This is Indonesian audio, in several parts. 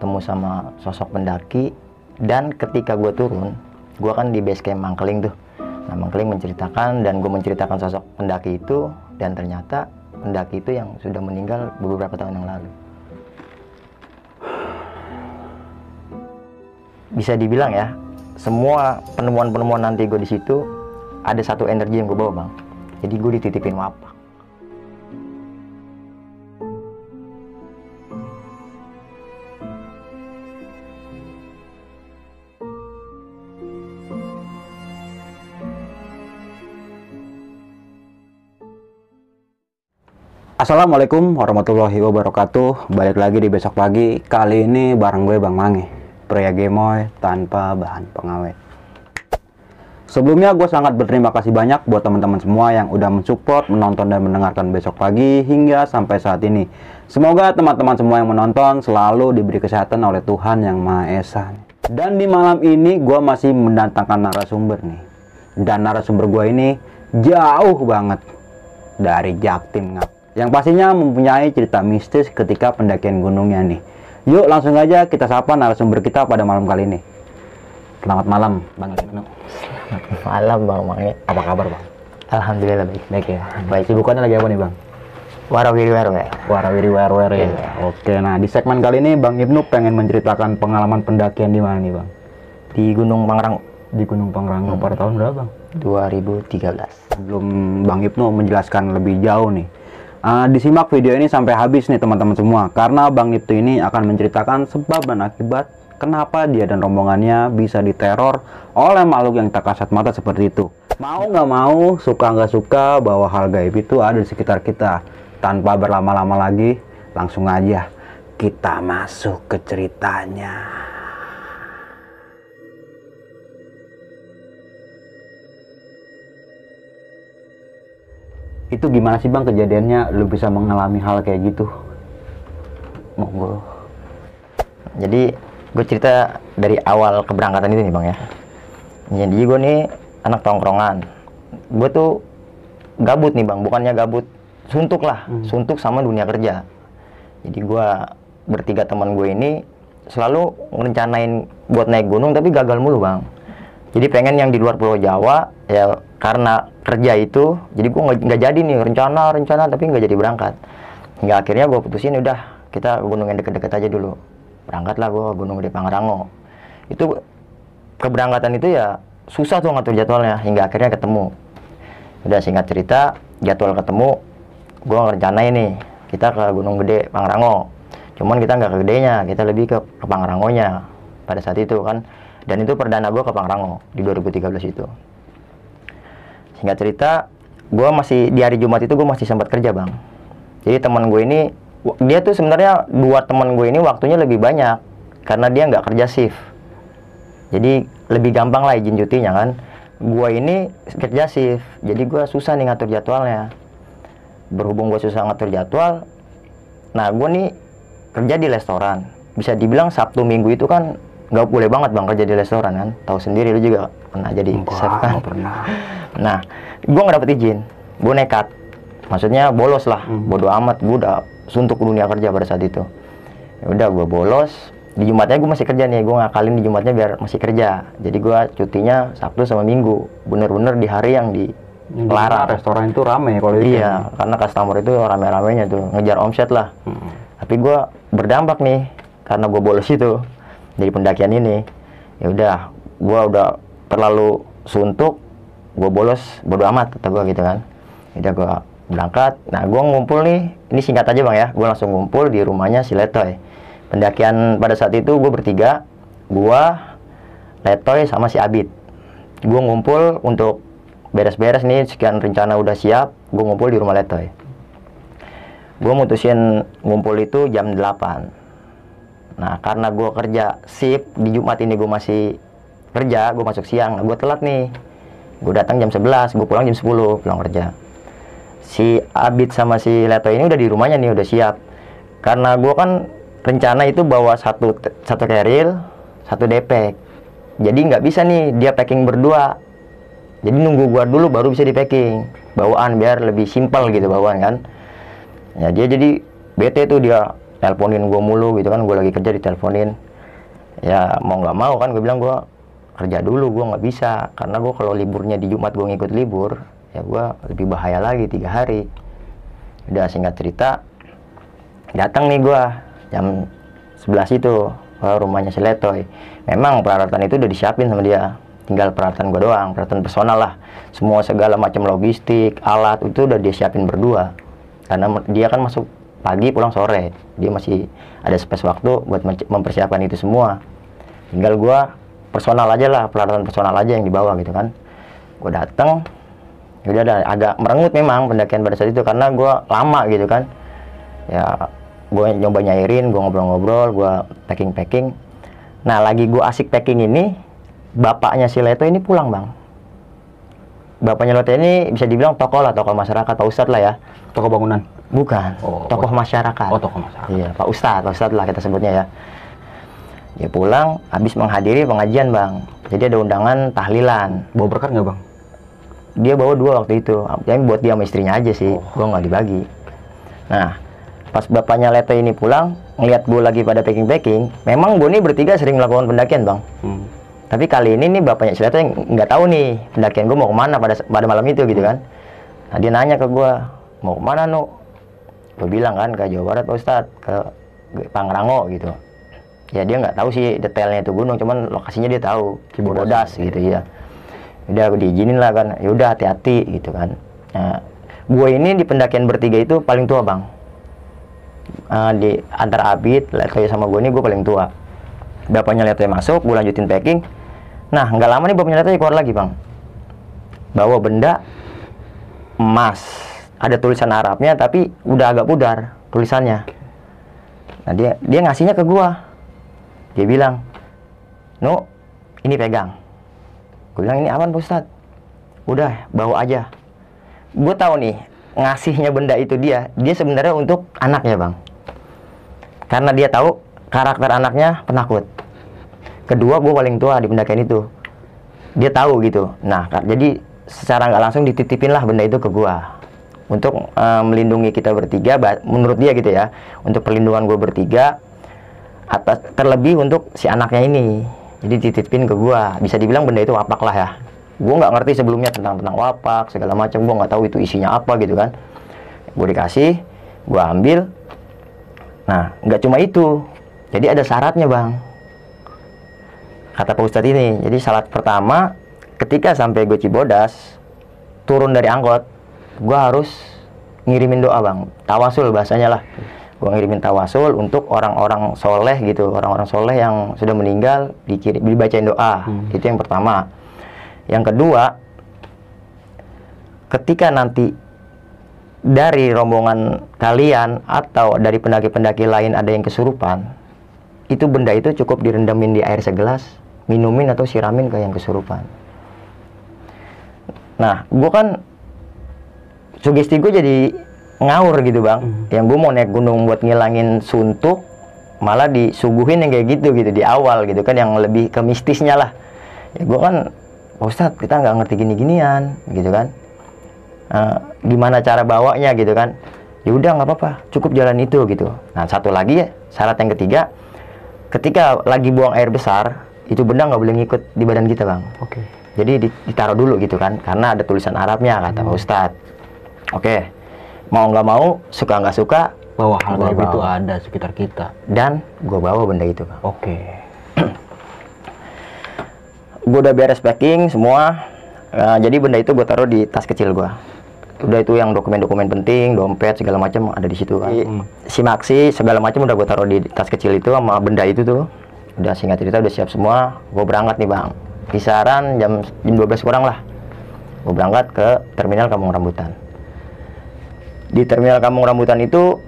Ketemu sama sosok pendaki dan ketika gue turun gue kan di base camp Mangkeling tuh. Nah Mangkeling menceritakan dan gue menceritakan sosok pendaki itu dan ternyata pendaki itu yang sudah meninggal beberapa tahun yang lalu. Bisa dibilang ya semua penemuan-penemuan nanti gue di situ ada satu energi yang gue bawa bang. Jadi gue dititipin wapak Assalamualaikum warahmatullahi wabarakatuh Balik lagi di besok pagi Kali ini bareng gue Bang Mange Pria gemoy tanpa bahan pengawet Sebelumnya gue sangat berterima kasih banyak buat teman-teman semua yang udah mensupport, menonton dan mendengarkan besok pagi hingga sampai saat ini. Semoga teman-teman semua yang menonton selalu diberi kesehatan oleh Tuhan Yang Maha Esa. Dan di malam ini gue masih mendatangkan narasumber nih. Dan narasumber gue ini jauh banget dari Jaktim Ngap yang pastinya mempunyai cerita mistis ketika pendakian gunungnya nih. Yuk langsung aja kita sapa narasumber kita pada malam kali ini. Selamat malam, Bang Ibnu. malam bang Mange Apa kabar, Bang? Alhamdulillah baik Baik ya. Baik, sibukannya lagi apa nih, Bang? warawiri warwe Warawiri wer ya. Iya. Oke, nah di segmen kali ini Bang Ibnu pengen menceritakan pengalaman pendakian di mana nih, Bang? di Gunung Pangrango Di Gunung Pangrango pada tahun berapa, Bang? 2013 Sebelum Bang Ibnu menjelaskan lebih jauh nih. Ah, disimak video ini sampai habis nih teman-teman semua karena Bang Ibnu ini akan menceritakan sebab dan akibat kenapa dia dan rombongannya bisa diteror oleh makhluk yang tak kasat mata seperti itu. Mau nggak mau, suka nggak suka bahwa hal gaib itu ada di sekitar kita. Tanpa berlama-lama lagi, langsung aja kita masuk ke ceritanya. Itu gimana sih bang kejadiannya? Lu bisa mengalami hal kayak gitu? Monggo. jadi gue cerita dari awal keberangkatan itu nih bang ya. Jadi gue nih anak tongkrongan. Gue tuh gabut nih bang. Bukannya gabut suntuk lah. Suntuk sama dunia kerja. Jadi gue bertiga teman gue ini selalu ngerencanain buat naik gunung tapi gagal mulu bang. Jadi pengen yang di luar pulau Jawa ya karena kerja itu jadi gue nggak jadi nih rencana rencana tapi nggak jadi berangkat. Hingga akhirnya gue putusin udah kita gunung yang deket-deket aja dulu. Berangkatlah gue gunung di Pangrango. Itu keberangkatan itu ya susah tuh ngatur jadwalnya hingga akhirnya ketemu. Udah singkat cerita jadwal ketemu gue ngerencanain nih kita ke Gunung Gede Pangrango. Cuman kita nggak ke gedenya kita lebih ke, ke Pangrangonya pada saat itu kan. Dan itu perdana gue ke Pangrango di 2013 itu singkat cerita gue masih di hari Jumat itu gue masih sempat kerja bang. Jadi teman gue ini dia tuh sebenarnya dua teman gue ini waktunya lebih banyak karena dia nggak kerja shift. Jadi lebih gampang lah izin cutinya kan. Gue ini kerja shift jadi gue susah nih ngatur jadwalnya. Berhubung gue susah ngatur jadwal nah gue nih kerja di restoran. Bisa dibilang Sabtu Minggu itu kan nggak boleh banget bang kerja di restoran kan tahu sendiri lu juga pernah jadi chef kan pernah. Nah, gue nggak dapet izin, gue nekat. Maksudnya bolos lah, bodo amat. Gue udah suntuk dunia kerja pada saat itu. Ya udah, gue bolos. Di Jumatnya gue masih kerja nih, gue ngakalin di Jumatnya biar masih kerja. Jadi gue cutinya Sabtu sama Minggu, bener-bener di hari yang di larang. restoran itu rame kalau itu. Iya, karena customer itu rame-ramenya tuh ngejar omset lah. Hmm. Tapi gue berdampak nih karena gue bolos itu dari pendakian ini. Ya udah, gue udah terlalu suntuk, gue bolos, bodo amat kata gue gitu kan. Ya Udah gue berangkat. Nah, gue ngumpul nih. Ini singkat aja bang ya. Gue langsung ngumpul di rumahnya si Letoy. Pendakian pada saat itu gue bertiga, gue, Letoy sama si Abid. Gue ngumpul untuk beres-beres nih sekian rencana udah siap gue ngumpul di rumah Letoy gue mutusin ngumpul itu jam 8 nah karena gue kerja shift di Jumat ini gue masih kerja gue masuk siang gue telat nih. Gue datang jam 11 gue pulang jam 10 pulang kerja. Si Abid sama si Leto ini udah di rumahnya nih udah siap. Karena gue kan rencana itu bawa satu satu keril satu depek jadi nggak bisa nih dia packing berdua. Jadi nunggu gua dulu baru bisa di packing. Bawaan biar lebih simpel gitu bawaan kan. Ya dia jadi bete tuh dia teleponin gua mulu gitu kan gua lagi kerja diteleponin ya mau nggak mau kan gue bilang gua kerja dulu gua nggak bisa. Karena gua kalau liburnya di Jumat gua ngikut libur ya gua lebih bahaya lagi tiga hari. Udah singkat cerita datang nih gua jam 11 itu ke rumahnya si Letoy. Memang peralatan itu udah disiapin sama dia. Tinggal peralatan gua doang peralatan personal lah. Semua segala macam logistik alat itu udah dia siapin berdua. Karena dia kan masuk pagi pulang sore. Dia masih ada space waktu buat mempersiapkan itu semua. Tinggal gua personal aja lah peralatan personal aja yang dibawa gitu kan. Gua datang udah ada agak merengut memang pendakian pada saat itu karena gua lama gitu kan. Ya gue nyoba nyairin gue ngobrol-ngobrol gue packing packing nah lagi gue asik packing ini bapaknya si Leto ini pulang bang bapaknya Leto ini bisa dibilang tokoh lah tokoh masyarakat pak ustadz lah ya Toko bangunan. bukan Oh, tokoh masyarakat Oh, tokoh masyarakat. iya pak ustadz pak ustadz lah kita sebutnya ya dia pulang habis menghadiri pengajian bang jadi ada undangan tahlilan Bawa berkat nggak bang? dia bawa dua waktu itu tapi buat dia sama istrinya aja sih Oh. gua nggak dibagi nah pas bapaknya Leto ini pulang ngelihat gue lagi pada packing packing memang gue nih bertiga sering melakukan pendakian bang Hmm. Tapi kali ini nih bapaknya Leto yang nggak tahu nih pendakian gue mau ke mana pada pada malam itu gitu kan. Nah dia nanya ke gue mau ke mana nu? Gue bilang kan ke Jawa Barat Pak Ustadz ke Pangrango gitu. Ya dia nggak tahu sih detailnya itu gunung cuman lokasinya dia tahu Cibodas gitu ya udah aku diizinin lah kan ya udah hati-hati gitu kan. Nah, gue ini di pendakian bertiga itu paling tua bang. Eh, di antara Abid, Letoy sama gue ini gue paling tua. Bapaknya Letoy masuk gue lanjutin packing nah nggak lama nih bapaknya Letoy keluar lagi bang. Bawa benda emas. Ada tulisan Arabnya tapi udah agak pudar tulisannya. Nah dia dia ngasihnya ke gua. Dia bilang no ini pegang. Gue bilang ini aman Pak Ustadz? Udah bawa aja. Gue tahu nih ngasihnya benda itu dia dia sebenarnya untuk anaknya bang. Karena dia tahu karakter anaknya penakut kedua gue paling tua di pendakian itu. Dia tahu gitu. Nah jadi secara nggak langsung dititipin lah benda itu ke gua. Untuk eh, melindungi kita bertiga menurut dia gitu ya untuk perlindungan gue bertiga atas terlebih untuk si anaknya ini. Jadi dititipin ke gua. Bisa dibilang benda itu wapak lah ya. Gua nggak ngerti sebelumnya tentang tentang wapak segala macam. Gua nggak tahu itu isinya apa gitu kan. Gue dikasih gua ambil. Nah nggak cuma itu. Jadi ada syaratnya bang kata Pak Ustadz ini. Jadi syarat pertama, ketika sampai gue Cibodas, turun dari angkot, gue harus ngirimin doa bang, tawasul bahasanya lah. Gue ngirimin tawasul untuk orang-orang soleh gitu, orang-orang soleh yang sudah meninggal, dikirim, dibacain doa. Itu yang pertama. Yang kedua, ketika nanti dari rombongan kalian atau dari pendaki-pendaki lain ada yang kesurupan, itu benda itu cukup direndamin di air segelas, minumin atau siramin ke yang kesurupan. Nah, gue kan sugesti gue jadi ngawur gitu bang. Yang gue mau naik gunung buat ngilangin suntuk, malah disuguhin yang kayak gitu gitu di awal gitu kan yang lebih ke mistisnya lah. Ya gue kan, Pak Ustadz kita nggak ngerti gini-ginian gitu kan. Eh, gimana cara bawanya gitu kan? Ya udah nggak apa-apa, cukup jalan itu gitu. Nah satu lagi ya syarat yang ketiga, ketika lagi buang air besar itu benda nggak boleh ngikut di badan kita bang. Oke. jadi di- ditaruh dulu gitu kan karena ada tulisan Arabnya kata Pak Ustadz. Oke mau nggak mau suka nggak suka Bahwa hal Gua gaib itu bawa. ada sekitar kita. dan gue bawa benda itu bang. Oke. gue udah beres packing semua. Eh, jadi benda itu gue taruh di tas kecil gue udah itu yang dokumen-dokumen penting dompet segala macam ada di situ kan. Si maksi segala macam udah gue taruh di tas kecil itu sama benda itu tuh udah singkat cerita udah siap semua. Gue berangkat nih bang. Kisaran jam jam 12 kurang lah. Gue berangkat ke terminal Kampung Rambutan. Di terminal Kampung Rambutan itu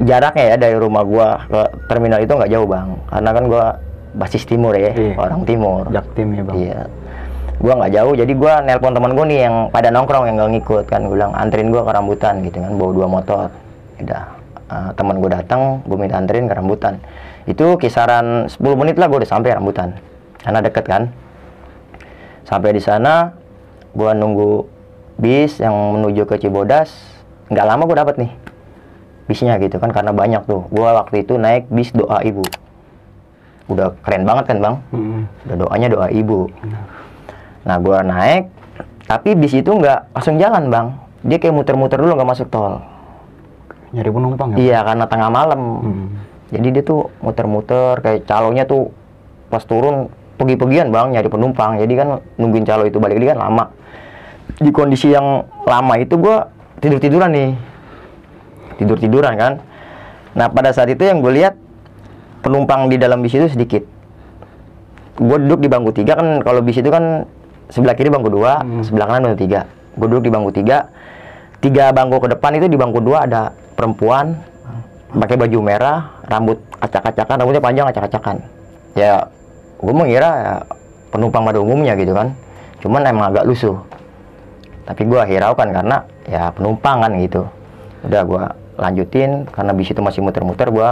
jaraknya ya dari rumah gua ke terminal itu nggak jauh bang. Karena kan gua basis timur ya Iya. orang timur. Jaktim ya bang. iya. Gua nggak jauh jadi gua nelpon teman gua nih yang pada nongkrong yang nggak ngikut kan. Gua bilang anterin gua ke rambutan gitu kan. Bawa dua motor. Udah eh, teman gua datang gua minta anterin ke rambutan itu kisaran 10 menit lah gua udah sampai rambutan. Karena deket kan. Sampai di sana gua nunggu bis yang menuju ke Cibodas. Nggak lama gua dapat nih bisnya gitu kan karena banyak tuh. Gua waktu itu naik bis doa ibu. Udah keren banget kan bang? Udah doanya doa ibu. Nah gua naik tapi bis itu nggak langsung jalan bang. Dia kayak muter-muter dulu nggak masuk tol. Nyari penumpang ya? iya karena tengah malam. Hmm. Jadi dia tuh muter-muter kayak calonnya tuh pas turun pergi-pergian bang nyari penumpang. Jadi kan nungguin calo itu balik lagi kan lama. Di kondisi yang lama itu gua tidur-tiduran nih. Tidur-tiduran kan. Nah pada saat itu yang gue lihat penumpang di dalam bis itu sedikit. Gue duduk di bangku tiga kan kalau bis itu kan sebelah kiri bangku dua sebelah kanan bangku tiga. Gue duduk di bangku tiga. Tiga bangku ke depan itu di bangku dua ada perempuan pakai baju merah rambut acak-acakan rambutnya panjang acak-acakan. Ya gue mengira ya penumpang pada umumnya gitu kan. Cuman emang agak lusuh. Tapi gue hiraukan karena ya penumpang kan gitu. Udah gue lanjutin karena bis itu masih muter-muter gue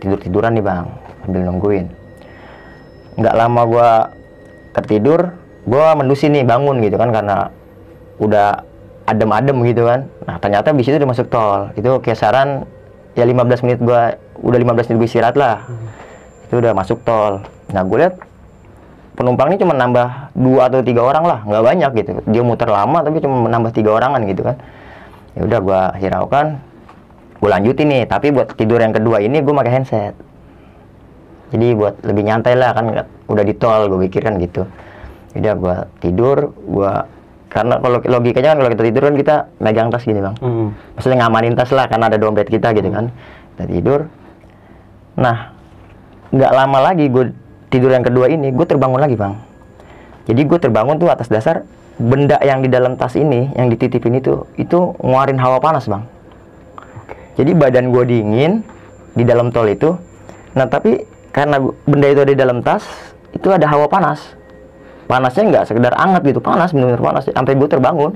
tidur tiduran nih bang. Sambil nungguin. Nggak lama gue tertidur gue mendusin nih bangun gitu kan karena udah adem-adem gitu kan. Nah ternyata bis itu udah tol. Itu kisaran ya 15 menit gue udah 15 menit gue istirahat lah. Itu udah masuk tol. Nah gue lihat penumpangnya cuma nambah dua atau tiga orang lah. Nggak banyak gitu. Dia muter lama tapi cuma menambah tiga orangan gitu kan. Ya udah gua hiraukan. Gue lanjutin nih. Tapi buat tidur yang kedua ini gue pakai handset. Jadi buat lebih nyantai lah kan udah di tol gue pikir kan gitu. Udah gua tidur gua karena kalau logikanya kan kalau kita tidur kan kita megang tas gini bang. Mm. maksudnya ngamanin tas lah karena ada dompet kita gitu kan. Kita tidur. Nah nggak lama lagi gue tidur yang kedua ini gue terbangun lagi bang. Jadi gue terbangun tuh atas dasar benda yang di dalam tas ini yang dititipin itu itu ngeluarin hawa panas bang. Jadi badan gue dingin di dalam tol itu. Nah tapi karena benda itu ada di dalam tas itu ada hawa panas panasnya nggak sekedar anget gitu panas benar-benar panas. Sampai gue terbangun.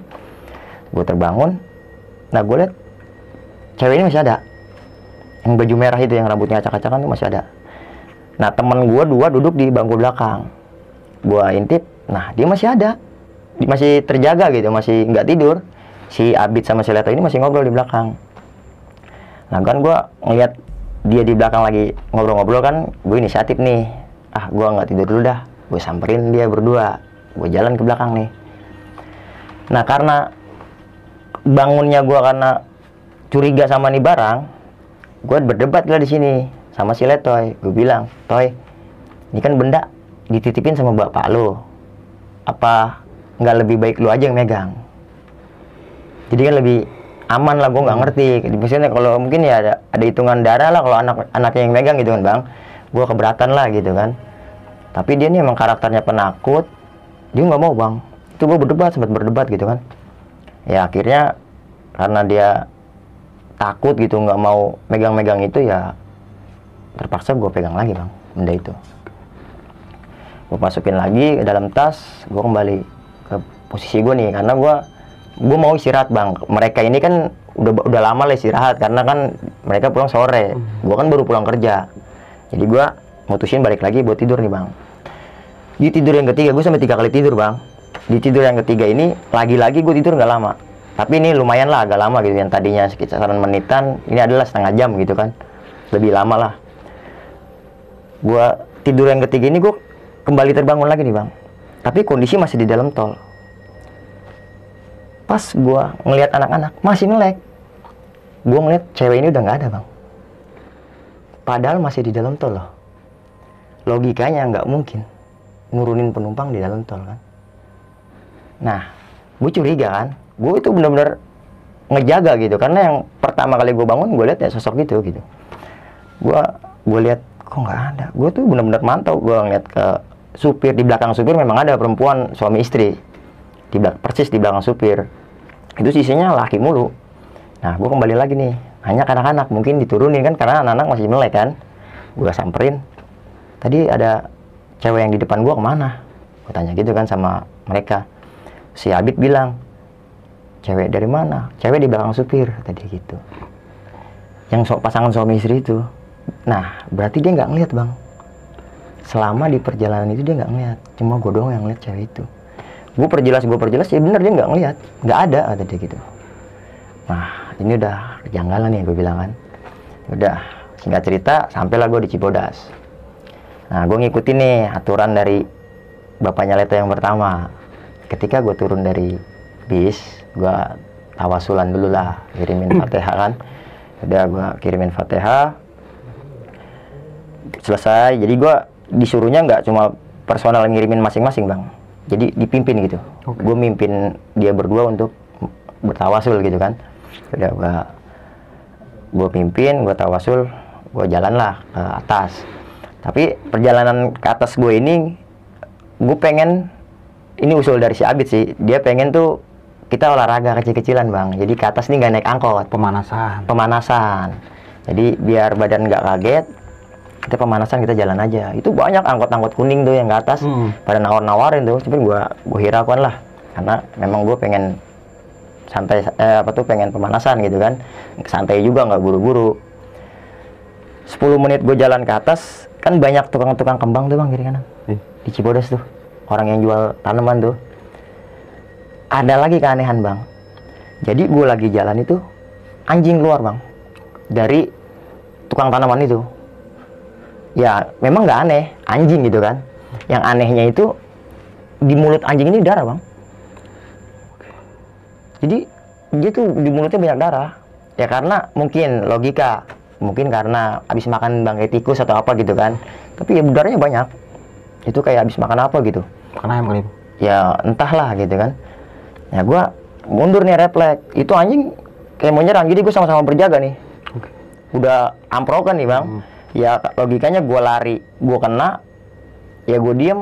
Gue terbangun. Nah gue lihat cewek ini masih ada. Yang baju merah itu yang rambutnya acak-acakan tuh masih ada. Nah teman gue dua duduk di bangku belakang. Gue intip nah dia masih ada. Di- masih terjaga gitu masih nggak tidur. Si Abid sama si Leto ini masih ngobrol di belakang. Nah kan gue ngeliat dia di belakang lagi ngobrol-ngobrol kan gue inisiatif nih. Ah gue nggak tidur dulu dah gue samperin dia berdua. Gue jalan ke belakang nih. Nah karena bangunnya gue karena curiga sama nih barang gue berdebat lah di sini sama si Letoy. Gue bilang Toy ini kan benda dititipin sama bapak lo apa nggak lebih baik lu aja yang megang? Jadi kan lebih aman lah gue nggak ngerti. Maksudnya kalau mungkin ya ada ada hitungan darah lah kalau anak anaknya yang megang gitu kan bang. Gue keberatan lah gitu kan tapi dia nih emang karakternya penakut. Dia nggak mau bang. Itu gue berdebat sempat berdebat gitu kan. Ya akhirnya karena dia takut gitu nggak mau megang-megang itu ya terpaksa gue pegang lagi bang benda itu. Gue masukin lagi ke dalam tas gue kembali ke posisi gue nih. Karena gue gue mau istirahat bang. Mereka ini kan udah udah lama lah istirahat karena kan mereka pulang sore. Gue kan baru pulang kerja. Jadi gue mutusin balik lagi buat tidur nih bang. Di tidur yang ketiga gue sampai tiga kali tidur bang. Di tidur yang ketiga ini lagi-lagi gue tidur nggak lama. Tapi ini lumayan lah agak lama gitu. Yang tadinya sekitaran menitan ini adalah setengah jam gitu kan. Lebih lama lah. Gue tidur yang ketiga ini gue kembali terbangun lagi nih bang. Tapi kondisi masih di dalam tol. Pas gue ngelihat anak-anak masih melek gue ngeliat cewek ini udah nggak ada bang. Padahal masih di dalam tol loh logikanya nggak mungkin. Nurunin penumpang di dalam tol kan? Nah gue curiga kan? Gue itu bener-bener ngejaga gitu. Karena yang pertama kali gue bangun gue lihat ya sosok gitu gitu. Gue gue lihat kok nggak ada? Gue tuh bener-bener mantau. Gue ngeliat ke supir di belakang supir memang ada perempuan suami istri. Di belak persis di belakang supir. Itu sisinya laki mulu. Nah gue kembali lagi nih. Hanya anak-anak mungkin diturunin kan? Karena anak-anak masih melek kan? Gue samperin tadi ada cewek yang di depan gue ke mana? Gue tanya gitu kan sama mereka. Si Abid bilang cewek dari mana? Cewek di belakang supir tadi gitu. Yang so, pasangan suami istri itu. Nah berarti dia nggak ngeliat bang. Selama di perjalanan itu dia nggak ngeliat. Cuma gue doang yang ngeliat cewek itu. Gue perjelas gue perjelas ya bener dia nggak ngeliat. Nggak ada kata dia gitu. Nah ini udah kejanggalan nih gue bilang kan. Udah singkat cerita sampailah gue di Cibodas nah gue ngikutin nih aturan dari bapaknya Leto yang pertama. Ketika gue turun dari bis gue tawasulan dulu lah kirimin fatihah kan. Udah gue kirimin fatihah. Selesai. Jadi gue disuruhnya nggak cuma personal ngirimin masing-masing bang. Jadi dipimpin gitu. Oke. gue mimpin dia berdua untuk bertawasul gitu kan. Udah gue gue pimpin gue tawasul gue jalan lah ke atas tapi perjalanan ke atas gue ini gue pengen ini usul dari si Abid sih. Dia pengen tuh kita olahraga kecil-kecilan bang. Jadi ke atas nih nggak naik angkot. Pemanasan. pemanasan. Jadi biar badan nggak kaget kita pemanasan kita jalan aja. Itu banyak angkot-angkot kuning tuh yang ke atas. Hmm. pada nawar-nawarin tuh tapi gua gua hiraukan lah. Karena memang gue pengen santai eh, apa tuh pengen pemanasan gitu kan. Santai juga nggak buru-buru. 10 menit gue jalan ke atas kan banyak tukang-tukang kembang tuh bang kiri kanan. Ih. di Cibodas tuh orang yang jual tanaman tuh. Ada lagi keanehan bang. Jadi gue lagi jalan itu anjing keluar bang dari tukang tanaman itu. Ya memang nggak aneh anjing gitu kan. Yang anehnya itu di mulut anjing ini darah bang. Jadi dia tuh di mulutnya banyak darah. Ya karena mungkin logika mungkin karena habis makan bangkai tikus atau apa gitu kan. Tapi ya darahnya banyak. Itu kayak habis makan apa gitu. Karena yang kali ya entahlah gitu kan. Ya gua mundur nih refleks itu anjing kayak mau nyerang. Jadi gue sama-sama berjaga nih. Oke. udah amprokan nih bang. Hmm. ya logikanya gua lari. Gua kena ya gue diem.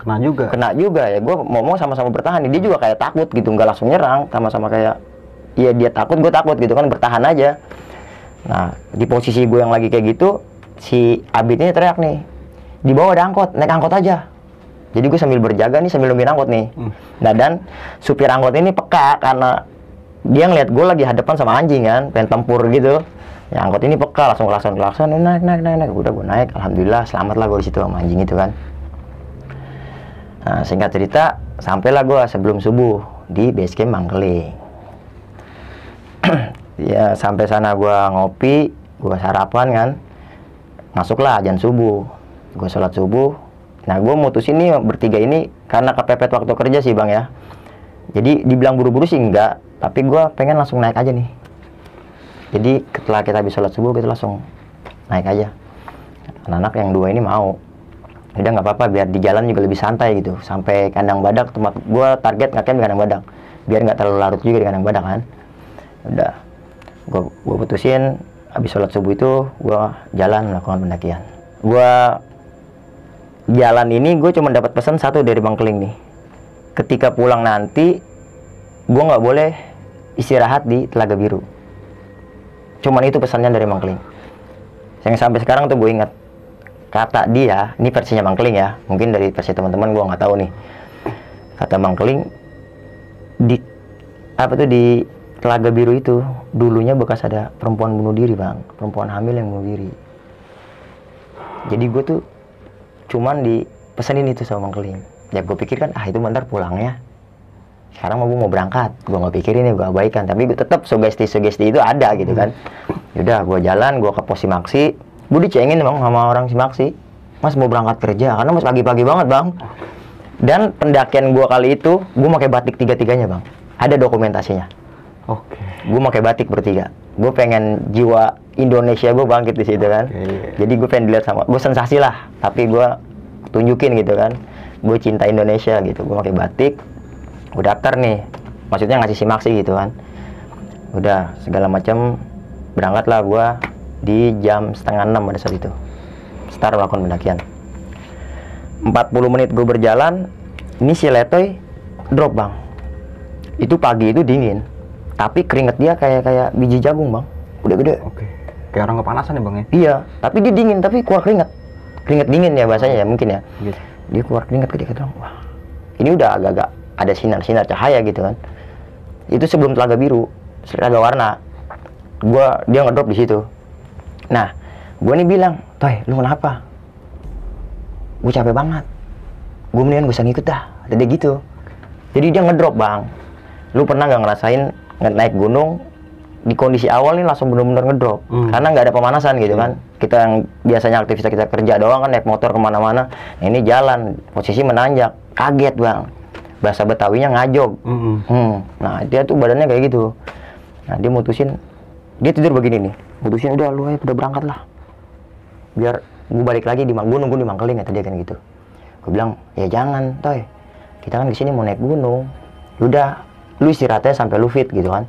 Kena juga. kena juga. Ya gue mau mau sama-sama bertahan dia juga kayak takut gitu. Nggak langsung nyerang. Sama-sama kayak iya dia takut gue takut gitu kan. Bertahan aja nah di posisi gue yang lagi kayak gitu si Abid ini teriak nih di bawah ada angkot naik angkot aja. Jadi gue sambil berjaga nih sambil nungguin angkot nih. Hmm. nah dan supir angkot ini peka karena dia ngeliat gue lagi hadapan sama anjing kan pengen tempur gitu. Ya angkot ini peka langsung klakson klakson naik naik naik naik udah gue naik alhamdulillah selamat lah gue di situ sama anjing itu kan. Nah, singkat cerita, sampailah gue sebelum subuh di base camp Mangkeling. ya, sampai sana gue ngopi, gue sarapan kan. Masuklah ajan subuh. Gue sholat subuh. Nah, gue mutusin nih bertiga ini karena kepepet waktu kerja sih bang ya. Jadi dibilang buru-buru sih enggak, tapi gue pengen langsung naik aja nih. Jadi setelah kita habis sholat subuh, kita langsung naik aja. Anak-anak yang dua ini mau udah nggak apa-apa biar di jalan juga lebih santai gitu sampai kandang badak tempat gua target ngecamp di kandang badak biar nggak terlalu larut juga di kandang badak kan udah gua gua putusin habis sholat subuh itu gua jalan melakukan pendakian. Gua jalan ini gue cuma dapat pesan satu dari bang Keling nih. Ketika pulang nanti gua nggak boleh istirahat di telaga biru. Cuman itu pesannya dari bang Keling. Yang sampai sekarang tuh gue ingat. Kata dia, ini versinya Bang Keling ya, mungkin dari versi teman-teman gua nggak tahu nih. Kata Bang Keling di apa tuh di Telaga Biru itu dulunya bekas ada perempuan bunuh diri bang, perempuan hamil yang bunuh diri. Jadi gue tuh cuman dipesenin itu sama Bang Keling. Ya gue pikir kan ah itu bentar pulangnya. Sekarang mau gue mau berangkat, gue nggak pikirin ya gue abaikan. Tapi gue tetap sugesti-sugesti itu ada gitu kan. Yaudah gue jalan, gue ke pos Simaksi, gue dicengin bang sama orang Simaksi. Mas mau berangkat kerja, karena mas pagi-pagi banget bang. Dan pendakian gue kali itu, gue pakai batik tiga-tiganya bang. Ada dokumentasinya. Oke. Gue pakai batik bertiga. Gue pengen jiwa Indonesia gue bangkit di situ kan. Oke. Jadi gue pengen dilihat sama, gue sensasi lah. Tapi gue tunjukin gitu kan. Gue cinta Indonesia gitu. Gue pakai batik. Gue daftar nih. Maksudnya ngasih simaksi gitu kan. Udah segala macam berangkatlah gue di jam setengah enam pada saat itu. Start melakukan pendakian. 40 menit gue berjalan, ini si Letoy drop bang. Itu pagi itu dingin, tapi keringet dia kayak kayak biji jagung bang, udah gede. Oke. Kayak orang kepanasan ya bang ya? iya. Tapi dia dingin tapi keluar keringat. Keringat dingin ya bahasanya ya mungkin ya. Gitu. dia keluar keringat gede gitu. Wah. Ini udah agak-agak ada sinar-sinar cahaya gitu kan. Itu sebelum telaga biru telaga warna. Gua dia ngedrop di situ. Nah gua nih bilang toy lu kenapa? Gue capek banget. Gue mendingan gue ngikut dah. Kata dia gitu. Jadi dia ngedrop bang. Lu pernah nggak ngerasain nge- naik gunung di kondisi awal nih langsung bener-bener ngedrop Hmm. karena nggak ada pemanasan gitu kan kita yang biasanya aktivitas kita kerja doang kan naik motor ke mana-mana nah, ini jalan posisi menanjak kaget bang bahasa betawinya ngajog Mm-mm. Hmm, nah dia tuh badannya kayak gitu. Nah dia mutusin, dia tidur begini nih. Mutusin udah lu aja udah berangkat lah. Biar gue balik lagi di Mang- gue di Mangkeling kata dia kan gitu. Gue bilang ya jangan, toy. Kita kan di sini mau naik gunung. Udah, lu istirahatnya sampai lu fit gitu kan.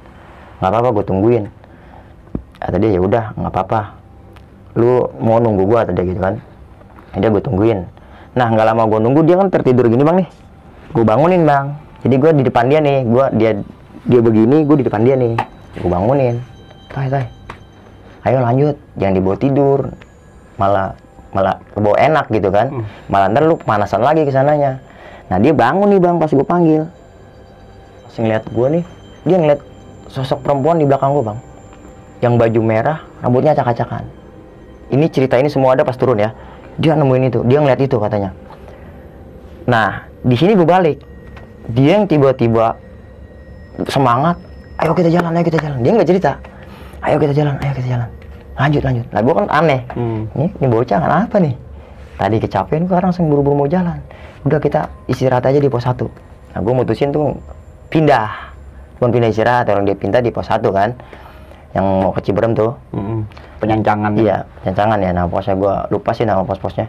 Nggak apa-apa gue tungguin. Kata dia ya udah nggak apa-apa. Lu mau nunggu gua kata dia gitu kan. Dia gue tungguin. Nah nggak lama gue nunggu dia kan tertidur gini bang nih gue bangunin bang jadi gue di depan dia nih gue dia dia begini gue di depan dia nih gue bangunin tay tay ayo lanjut jangan dibawa tidur malah malah kebawa enak gitu kan malah ntar lu pemanasan lagi ke sananya nah dia bangun nih bang pas gue panggil pas ngeliat gue nih dia ngeliat sosok perempuan di belakang gue bang yang baju merah rambutnya acak-acakan ini cerita ini semua ada pas turun ya dia nemuin itu dia ngeliat itu katanya Nah, di sini gue balik. Dia yang tiba-tiba semangat, ayo kita jalan, ayo kita jalan. Dia nggak cerita, ayo kita jalan, ayo kita jalan. Lanjut, lanjut. Nah, gue kan aneh. Hmm. Ini, ini bocah kenapa nih? Tadi kecapean, gue langsung buru-buru mau jalan. Udah kita istirahat aja di pos 1. Nah, gue mutusin tuh pindah. Bukan pindah istirahat, orang dia pindah di pos 1 kan. Yang mau ke Ciberem tuh. Mm-mm. Penyancangan. Iya, cancangan ya. Nah, posnya gue lupa sih nama pos-posnya.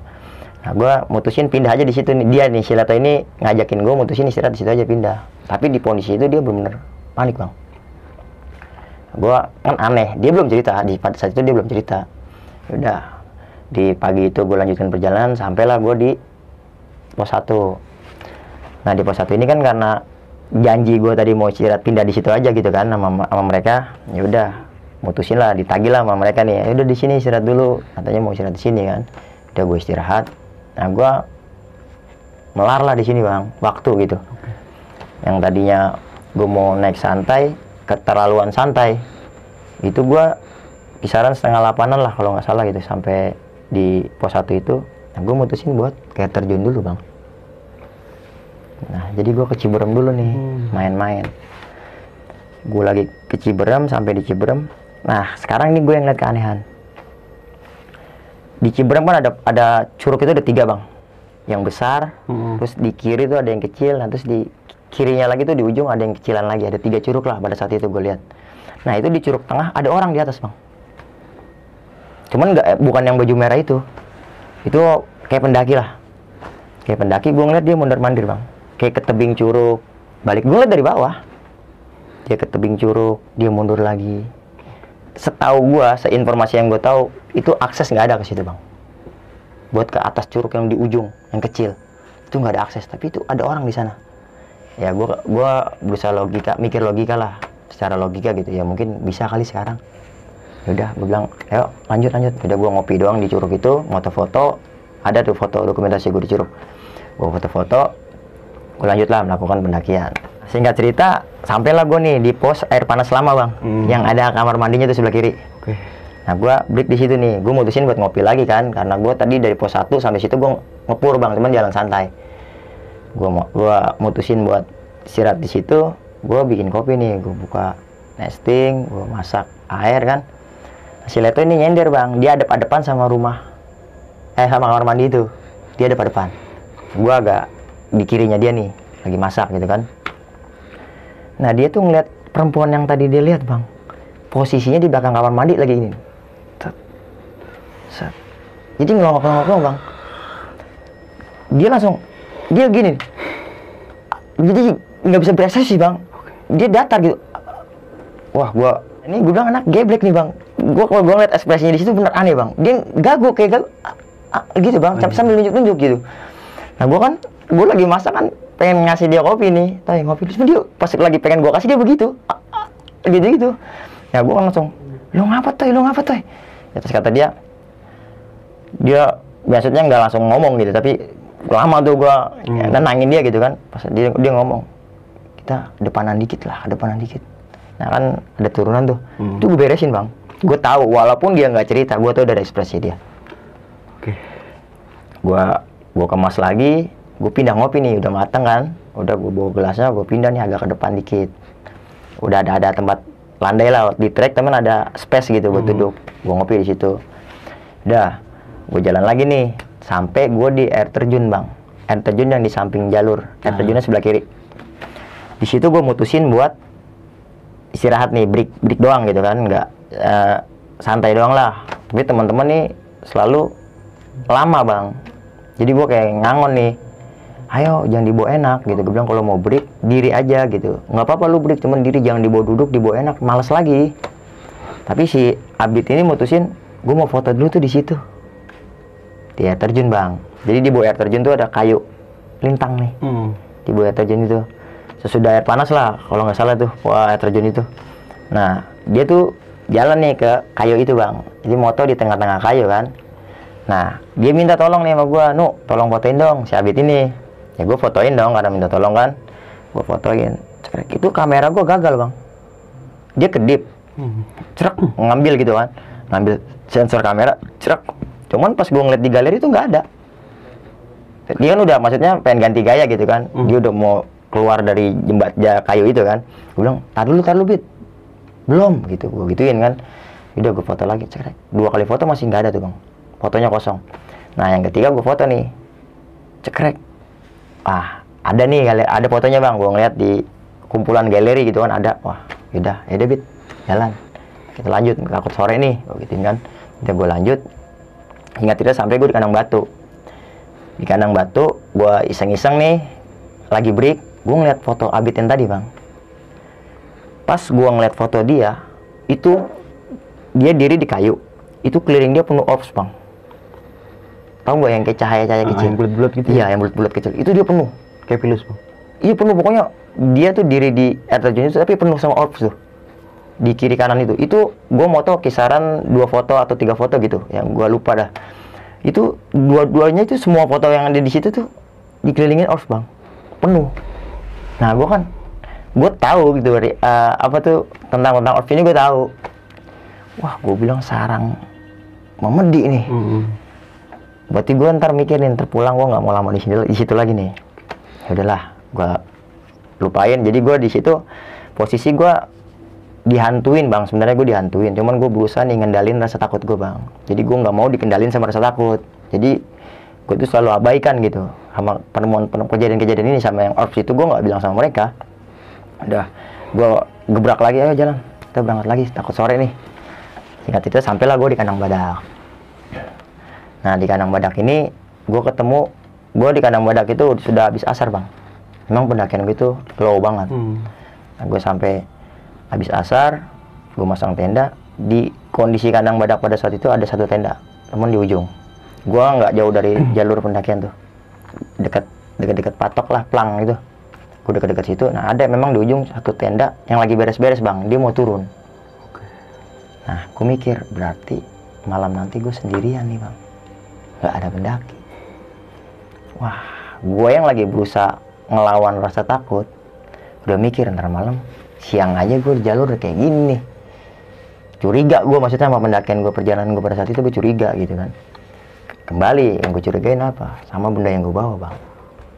Nah, gue mutusin pindah aja di situ nih. Dia nih, si Leto ini ngajakin gue mutusin istirahat di situ aja pindah. Tapi di kondisi itu dia bener-bener panik bang. Gue kan aneh, dia belum cerita. Di pada saat itu dia belum cerita. Udah, di pagi itu gue lanjutkan perjalanan, sampailah gue di pos 1. Nah, di pos 1 ini kan karena janji gue tadi mau istirahat pindah di situ aja gitu kan sama, sama mereka. Ya udah, mutusin lah ditagih lah sama mereka nih. Ya udah di sini istirahat dulu. Katanya mau istirahat di sini kan. Udah gue istirahat. Nah, gue melar lah di sini bang, waktu gitu. Yang tadinya gue mau naik santai, keterlaluan santai. Itu gue kisaran setengah delapanan lah kalau nggak salah gitu sampai di pos 1 itu. Nah, gue mutusin buat kayak terjun dulu bang. Nah, jadi gue ke Ciberem dulu nih, main-main. Gue lagi ke Ciberem sampai di Ciberem. Nah, sekarang ini gue yang lihat keanehan. Di Ciberem kan ada ada curug itu ada tiga bang, yang besar, Mm-mm. terus di kiri tuh ada yang kecil, nah terus di kirinya lagi tuh di ujung ada yang kecilan lagi, ada tiga curug lah pada saat itu gue lihat. Nah itu di curug tengah ada orang di atas bang. Cuman nggak eh, bukan yang baju merah itu, itu kayak pendaki lah, kayak pendaki. Gue ngeliat dia mondar mandir bang, kayak ke tebing curug, balik gue dari bawah, dia ke tebing curug, dia mundur lagi. Setahu gua, seinformasi yang gue tahu, itu akses nggak ada ke situ bang. Buat ke atas curug yang di ujung, yang kecil, itu nggak ada akses. Tapi itu ada orang di sana. Ya gua gua berusaha logika, mikir logika lah, secara logika gitu ya mungkin bisa kali sekarang. Ya udah, gue bilang, ayo lanjut lanjut. Udah gua ngopi doang di curug itu, foto-foto, ada tuh foto dokumentasi gue di curug. Gue foto-foto, gue lanjut lah melakukan pendakian. Singkat cerita, sampailah gue nih di pos air panas lama bang, Hmm. yang ada kamar mandinya tuh sebelah kiri. Oke. Nah, gue break di situ nih. Gue mutusin buat ngopi lagi kan, karena gue tadi dari pos 1 sampai situ gue ngepur bang, cuman jalan santai. Gue mau, gua mutusin buat istirahat di situ. Gue bikin kopi nih, gue buka nesting, gue masak air kan. Si Leto ini nyender bang, dia adep-adepan sama rumah, eh sama kamar mandi itu. Dia adep-adepan. Gue agak di kirinya dia nih, lagi masak gitu kan. Nah dia tuh ngeliat perempuan yang tadi dia lihat bang, posisinya di belakang kamar mandi lagi ini. Set. Jadi ngelongok-ngelongok bang. Dia langsung, dia gini. Jadi nggak bisa bereaksi bang. Dia datar gitu. Wah gua ini gue bilang anak geblek nih bang. Gua kalau gua ngeliat ekspresinya di situ bener aneh bang. Dia gagu kayak gagu, gitu bang. Sampai sambil nunjuk-nunjuk gitu. Nah gua kan, gua lagi masak kan pengen ngasih dia kopi nih, tapi ngopi terus dia pas lagi pengen gua kasih dia begitu, gitu gitu. Ya kan langsung, lu ngapa tuh lu ngapa tuh ya, terus kata dia dia biasanya nggak langsung ngomong gitu tapi lama tuh gua Hmm. nenangin dia gitu kan. Pas dia dia ngomong kita depanan dikit lah depanan dikit. Nah kan ada turunan tuh. Hmm. itu gue beresin bang. Gue tahu walaupun dia nggak cerita gue tahu dari ekspresi dia. Oke. gua gua kemas lagi gue pindah ngopi nih udah mateng kan? Udah gue bawa gelasnya gue pindah nih agak ke depan dikit. Udah ada ada tempat landai lah di trek temen ada space gitu buat duduk. Gue ngopi di situ. Udah gue jalan lagi nih. Sampai gue di air terjun bang. Air terjun yang di samping jalur. Air terjunnya sebelah kiri. Di situ gue mutusin buat istirahat nih break break doang gitu kan. Nggak eh, santai doang lah. Tapi teman-teman nih selalu lama bang. Jadi gue kayak ngangon nih ayo jangan dibawa enak gitu. Gue bilang kalau mau break diri aja gitu. Nggak apa-apa lu break cuman diri jangan dibawa duduk dibawa enak males lagi. Tapi si Abid ini mutusin gue mau foto dulu tuh di situ. Di air terjun bang. Jadi di bawah air terjun tuh ada kayu lintang nih. Hmm. di bawah air terjun itu. Sesudah air panas lah kalau nggak salah tuh wah air terjun itu. Nah dia tuh jalan nih ke kayu itu bang. Jadi moto di tengah-tengah kayu kan. Nah dia minta tolong nih sama gua nu tolong fotoin dong si Abid ini ya gue fotoin dong karena minta tolong kan? Gue fotoin. Cekrek. itu kamera gua gagal bang. Dia kedip. Hmm. cerak ngambil gitu kan. Ngambil sensor kamera cerak cuman pas gua ngeliat di galeri itu nggak ada. Dia kan udah maksudnya pengen ganti gaya gitu kan. Dia udah mau keluar dari jembat kayu itu kan. Gue bilang tar dulu tar dulu bit. Belum gitu. Gue gituin kan. Udah gue foto lagi cekrek dua kali foto masih nggak ada tuh bang. Fotonya kosong. Nah yang ketiga gue foto nih. Cekrek ah ada nih galeri, ada fotonya bang. Gue ngeliat di kumpulan galeri gitu kan ada. Wah yaudah ya bit. Jalan. Kita lanjut takut sore nih gue gituin kan. Udah gue lanjut. Hingga tidak sampai gue di kandang batu. Di kandang batu gue iseng-iseng nih lagi break gue ngeliat foto Abid yang tadi bang. Pas gue ngeliat foto dia itu dia diri di kayu. Itu keliling dia penuh orbs bang tahu nggak yang kayak cahaya-cahaya Ah, kecil? yang bulat-bulat gitu ya? iya yang bulat-bulat kecil. Itu dia penuh. Kayak pilus, Bang. iya penuh. Pokoknya dia tuh diri di air terjun itu tapi penuh sama orbs tuh. Di kiri kanan itu. Itu gue moto kisaran dua foto atau tiga foto gitu. Yang gue lupa dah. Itu dua-duanya itu semua foto yang ada di situ tuh dikelilingin orbs bang. Penuh. Nah gue kan gue tahu gitu dari eh, apa tuh tentang tentang orbs ini gue tahu. Wah gue bilang sarang memedi nih. Hmm. Berarti gue ntar mikirin terpulang gue nggak mau lama di sini di situ lagi nih. Ya udahlah gue lupain. Jadi gue di situ posisi gue dihantuin bang. Sebenarnya gue dihantuin cuman gue berusaha nih ngendalin rasa takut gue bang. Jadi gue nggak mau dikendalin sama rasa takut. Jadi gue tuh selalu abaikan gitu sama penemuan kejadian-kejadian ini sama yang orbs itu. Gue nggak bilang sama mereka. Udah gue gebrak lagi. Ayo jalan. Kita berangkat lagi takut sore nih. Singkat itu sampailah gue di kandang badak Nah di kandang badak ini gue ketemu gue di kandang badak itu sudah habis asar bang. Memang pendakian gue itu low banget. Hmm. Nah, gue sampai habis asar, gue masang tenda. Di kondisi kandang badak pada saat itu ada satu tenda, temen di ujung. Gue nggak jauh dari jalur pendakian tuh, dekat dekat-dekat patok lah, plang gitu. Gue dekat-dekat situ. Nah ada memang di ujung satu tenda yang lagi beres-beres bang, dia mau turun. Nah, gue mikir berarti malam nanti gue sendirian nih bang, nggak ada pendaki. Wah, gue yang lagi berusaha ngelawan rasa takut, udah mikir ntar malam siang aja gue di jalur kayak gini nih. Curiga gue maksudnya sama pendakian gue perjalanan gue pada saat itu gue curiga gitu kan. Kembali yang gue curigain apa? Sama benda yang gue bawa bang.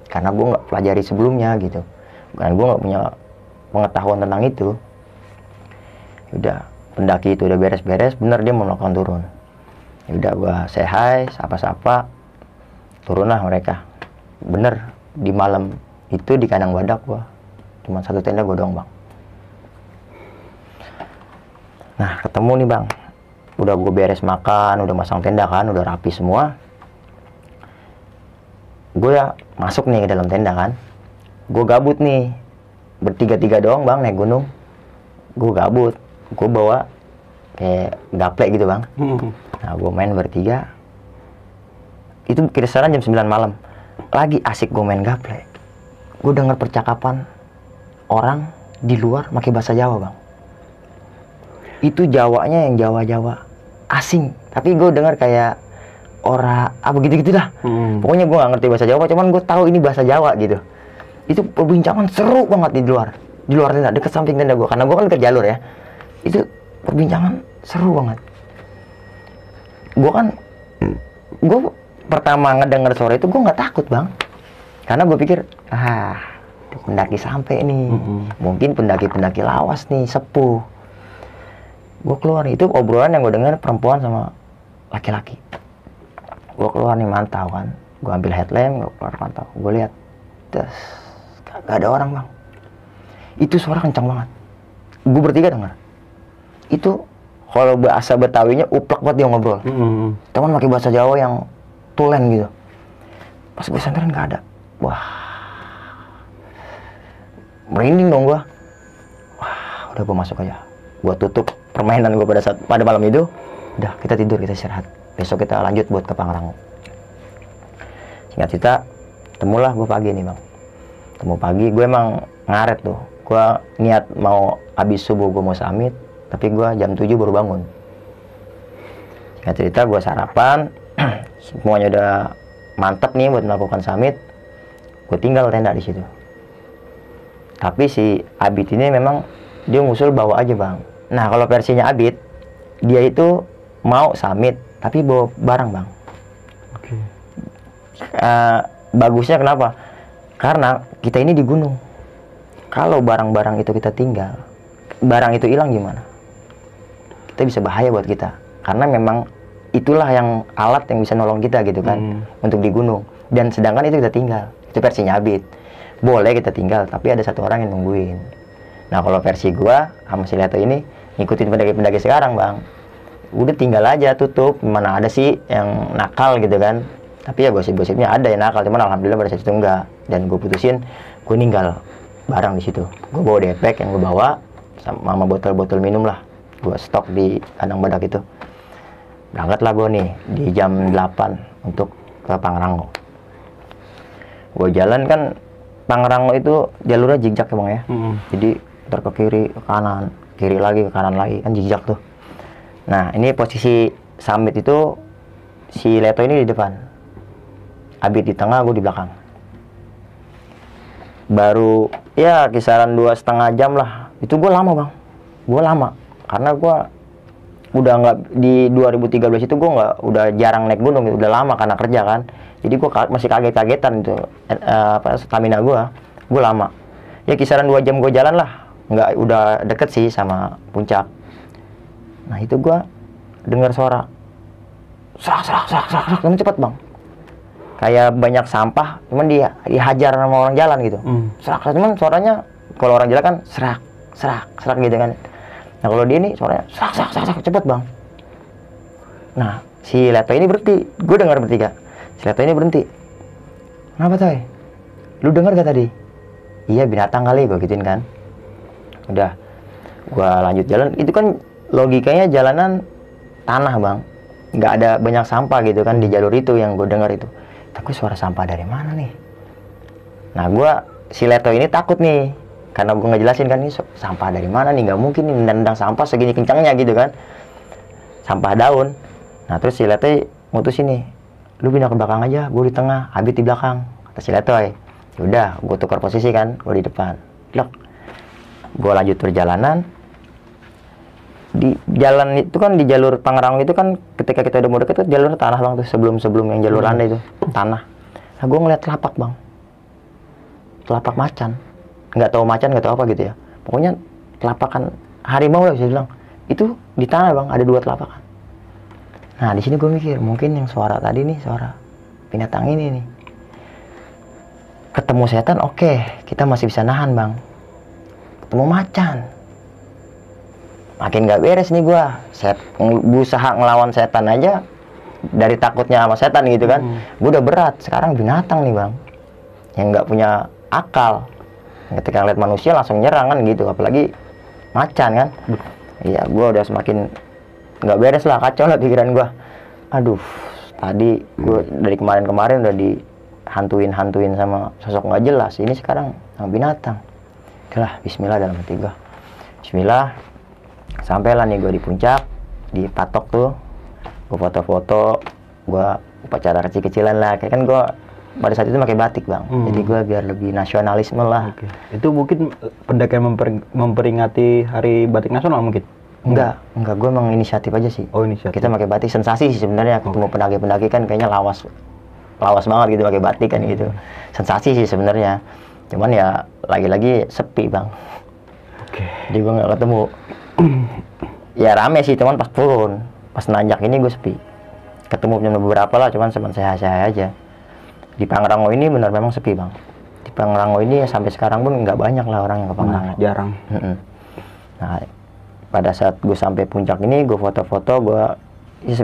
Karena gue nggak pelajari sebelumnya gitu. Karena gue nggak punya pengetahuan tentang itu udah pendaki itu udah beres-beres bener dia mau melakukan turun ya udah say hi sapa-sapa. Turunlah mereka. Bener di malam itu di kandang badak gua. Cuma satu tenda gua doang bang. Nah ketemu nih bang. Udah gue beres makan udah masang tenda kan udah rapi semua. Gue ya masuk nih ke dalam tenda kan. Gue gabut nih. Bertiga-tiga doang bang naik gunung. Gue gabut. Gue bawa kayak gaplek gitu bang. nah gue main bertiga. Itu kisaran jam 9 malam. Lagi asik gue main gaplek gue denger percakapan orang di luar pakai bahasa Jawa bang. Itu Jawanya yang Jawa-Jawa. Asing. Tapi gue dengar kayak ora apa gitu gitu dah Hmm. pokoknya gue gak ngerti bahasa Jawa cuman gue tahu ini bahasa Jawa gitu. Itu perbincangan seru banget di luar. Di luar tenda deket samping tenda gue karena gue kan ke jalur ya. Itu perbincangan seru banget gue kan gue pertama ngedenger suara itu gue nggak takut bang. Karena gue pikir ah pendaki sampai nih. Mm-mm. mungkin pendaki-pendaki lawas nih sepuh. Gue keluar itu obrolan yang gue dengar perempuan sama laki-laki. Gue keluar nih mantau kan. Gue ambil headlamp gue keluar mantau. Gue lihat terus gak ada orang bang. Itu suara kencang banget. Gue bertiga dengar itu kalau bahasa betawinya uplek banget dia ngobrol. Hmm. teman pakai bahasa Jawa yang tulen gitu. Pas gue samperin nggak ada. Wah. Merinding dong gua. Wah udah gue masuk aja. Gua tutup permainan gue pada saat pada malam itu. Udah kita tidur kita istirahat. Besok kita lanjut buat ke Pangrango. Singkat cerita temulah gue pagi nih bang. Temu pagi gue emang ngaret tuh. Gue niat mau habis subuh gue mau samit tapi gue jam 7 baru bangun. Singkat cerita gue sarapan semuanya udah mantep nih buat melakukan summit. Gue tinggal tenda di situ. Tapi si Abid ini memang dia ngusul bawa aja bang. Nah kalau versinya Abid dia itu mau summit tapi bawa barang bang. Oke. Eh, bagusnya kenapa? Karena kita ini di gunung. Kalau barang-barang itu kita tinggal barang itu hilang gimana kita bisa bahaya buat kita. Karena memang itulah yang alat yang bisa nolong kita gitu kan Hmm. untuk di gunung. Dan sedangkan itu kita tinggal itu versinya Abid. Boleh kita tinggal tapi ada satu orang yang nungguin. Nah kalau versi gua sama si Leto ini ngikutin pendaki-pendaki sekarang bang. Udah tinggal aja tutup. Mana ada sih yang nakal gitu kan. Tapi ya gosip-gosipnya ada yang nakal cuman alhamdulillah pada saat itu enggak. Dan gue putusin gue ninggal barang di situ. Gue bawa depek yang gue bawa sama sama botol-botol minum lah gue stok di kandang badak itu. Berangkatlah gue nih di jam 8 untuk ke Pangrango. Gue jalan kan Pangrango itu jalurnya zigzag ya bang ya. Hmm. jadi ntar ke kiri ke kanan kiri lagi ke kanan lagi kan zigzag tuh. Nah ini posisi summit itu si Leto ini di depan. Abid di tengah gue di belakang. Baru ya kisaran dua setengah jam lah. Itu gue lama bang. Gue lama karena gue udah nggak di 2013 itu gue nggak udah jarang naik gunung udah lama karena kerja kan. Jadi gue masih kaget-kagetan itu apa stamina gue gue lama. Ya kisaran dua jam gue jalan lah. Nggak udah deket sih sama puncak. Nah itu gue dengar suara serak serak serak serak serak. Tapi cepet bang? Kayak banyak sampah cuman dia dihajar sama orang jalan gitu. Hmm. serak serak. Cuman suaranya kalau orang jalan kan serak serak serak gitu kan nah kalau dia ini suaranya serak serak serak, serak cepet bang. Nah si Leto ini berhenti. Gue dengar bertiga. Si Leto ini berhenti. Kenapa toy lu dengar gak tadi? Iya binatang kali gue gituin kan. Udah gua lanjut jalan. Itu kan logikanya jalanan tanah bang. Nggak ada banyak sampah gitu kan di jalur itu yang gue dengar itu. Tapi suara sampah dari mana nih? Nah gua si Leto ini takut nih karena gue ngejelasin kan ini sampah dari mana nih? Nggak mungkin nih nendang sampah segini kencangnya gitu kan. Sampah daun. Nah terus si Leto mutusin nih lu pindah ke belakang aja gue di tengah Abid di belakang kata si Letoy. Udah gue tukar posisi kan gue di depan. Lok gue lanjut perjalanan. Di jalan itu kan di jalur Tangerang itu kan ketika kita udah mau deket tuh jalur tanah bang tuh sebelum sebelum yang jalur landai itu tanah. Nah gue ngeliat telapak bang. Telapak macan nggak tahu macan nggak tahu apa gitu ya. Pokoknya telapakan harimau lah bisa bilang itu di tanah bang. Ada dua telapakan. Nah di sini gue mikir mungkin yang suara tadi nih suara binatang ini nih. Ketemu setan oke kita masih bisa nahan bang. Ketemu macan. Makin nggak beres nih gua. Set berusaha ngelawan setan aja. Dari takutnya sama setan gitu kan. Gua udah berat. Sekarang binatang nih bang. Yang nggak punya akal ketika ngeliat manusia langsung nyerang kan gitu apalagi macan kan. Iya gua udah semakin nggak beres lah kacau lah pikiran gua. Aduh tadi gua dari kemarin-kemarin udah dihantuin hantuin sama sosok nggak jelas. Ini sekarang sama binatang. Udahlah, Bismillah dalam hati gua. Bismillah. Sampailah nih gue di puncak di patok tuh. Gue foto-foto gue upacara kecil-kecilan lah. Kayak kan gue pada saat itu pakai batik bang. Hmm. jadi gue biar lebih nasionalisme lah. Oke. Itu mungkin memper- memperingati Hari Batik Nasional mungkin? enggak. Enggak gue emang inisiatif aja sih. Oh inisiatif. kita pakai batik sensasi sih sebenarnya. Ketemu pendaki-pendaki kan kayaknya lawas lawas banget gitu pakai batik kan gitu. Sensasi sih sebenarnya. Cuman ya lagi-lagi sepi bang. Oke. jadi gue nggak ketemu. Ya rame sih cuman pas turun pas nanjak ini gue sepi. Ketemu cuma beberapa lah cuman cuman saya-saya aja di Pangrango ini benar memang sepi bang di Pangrango ini ya sampai sekarang pun nggak banyak lah orang yang ke Pangrango Nah, jarang. Nah, pada saat gue sampai puncak ini, gue foto-foto, gue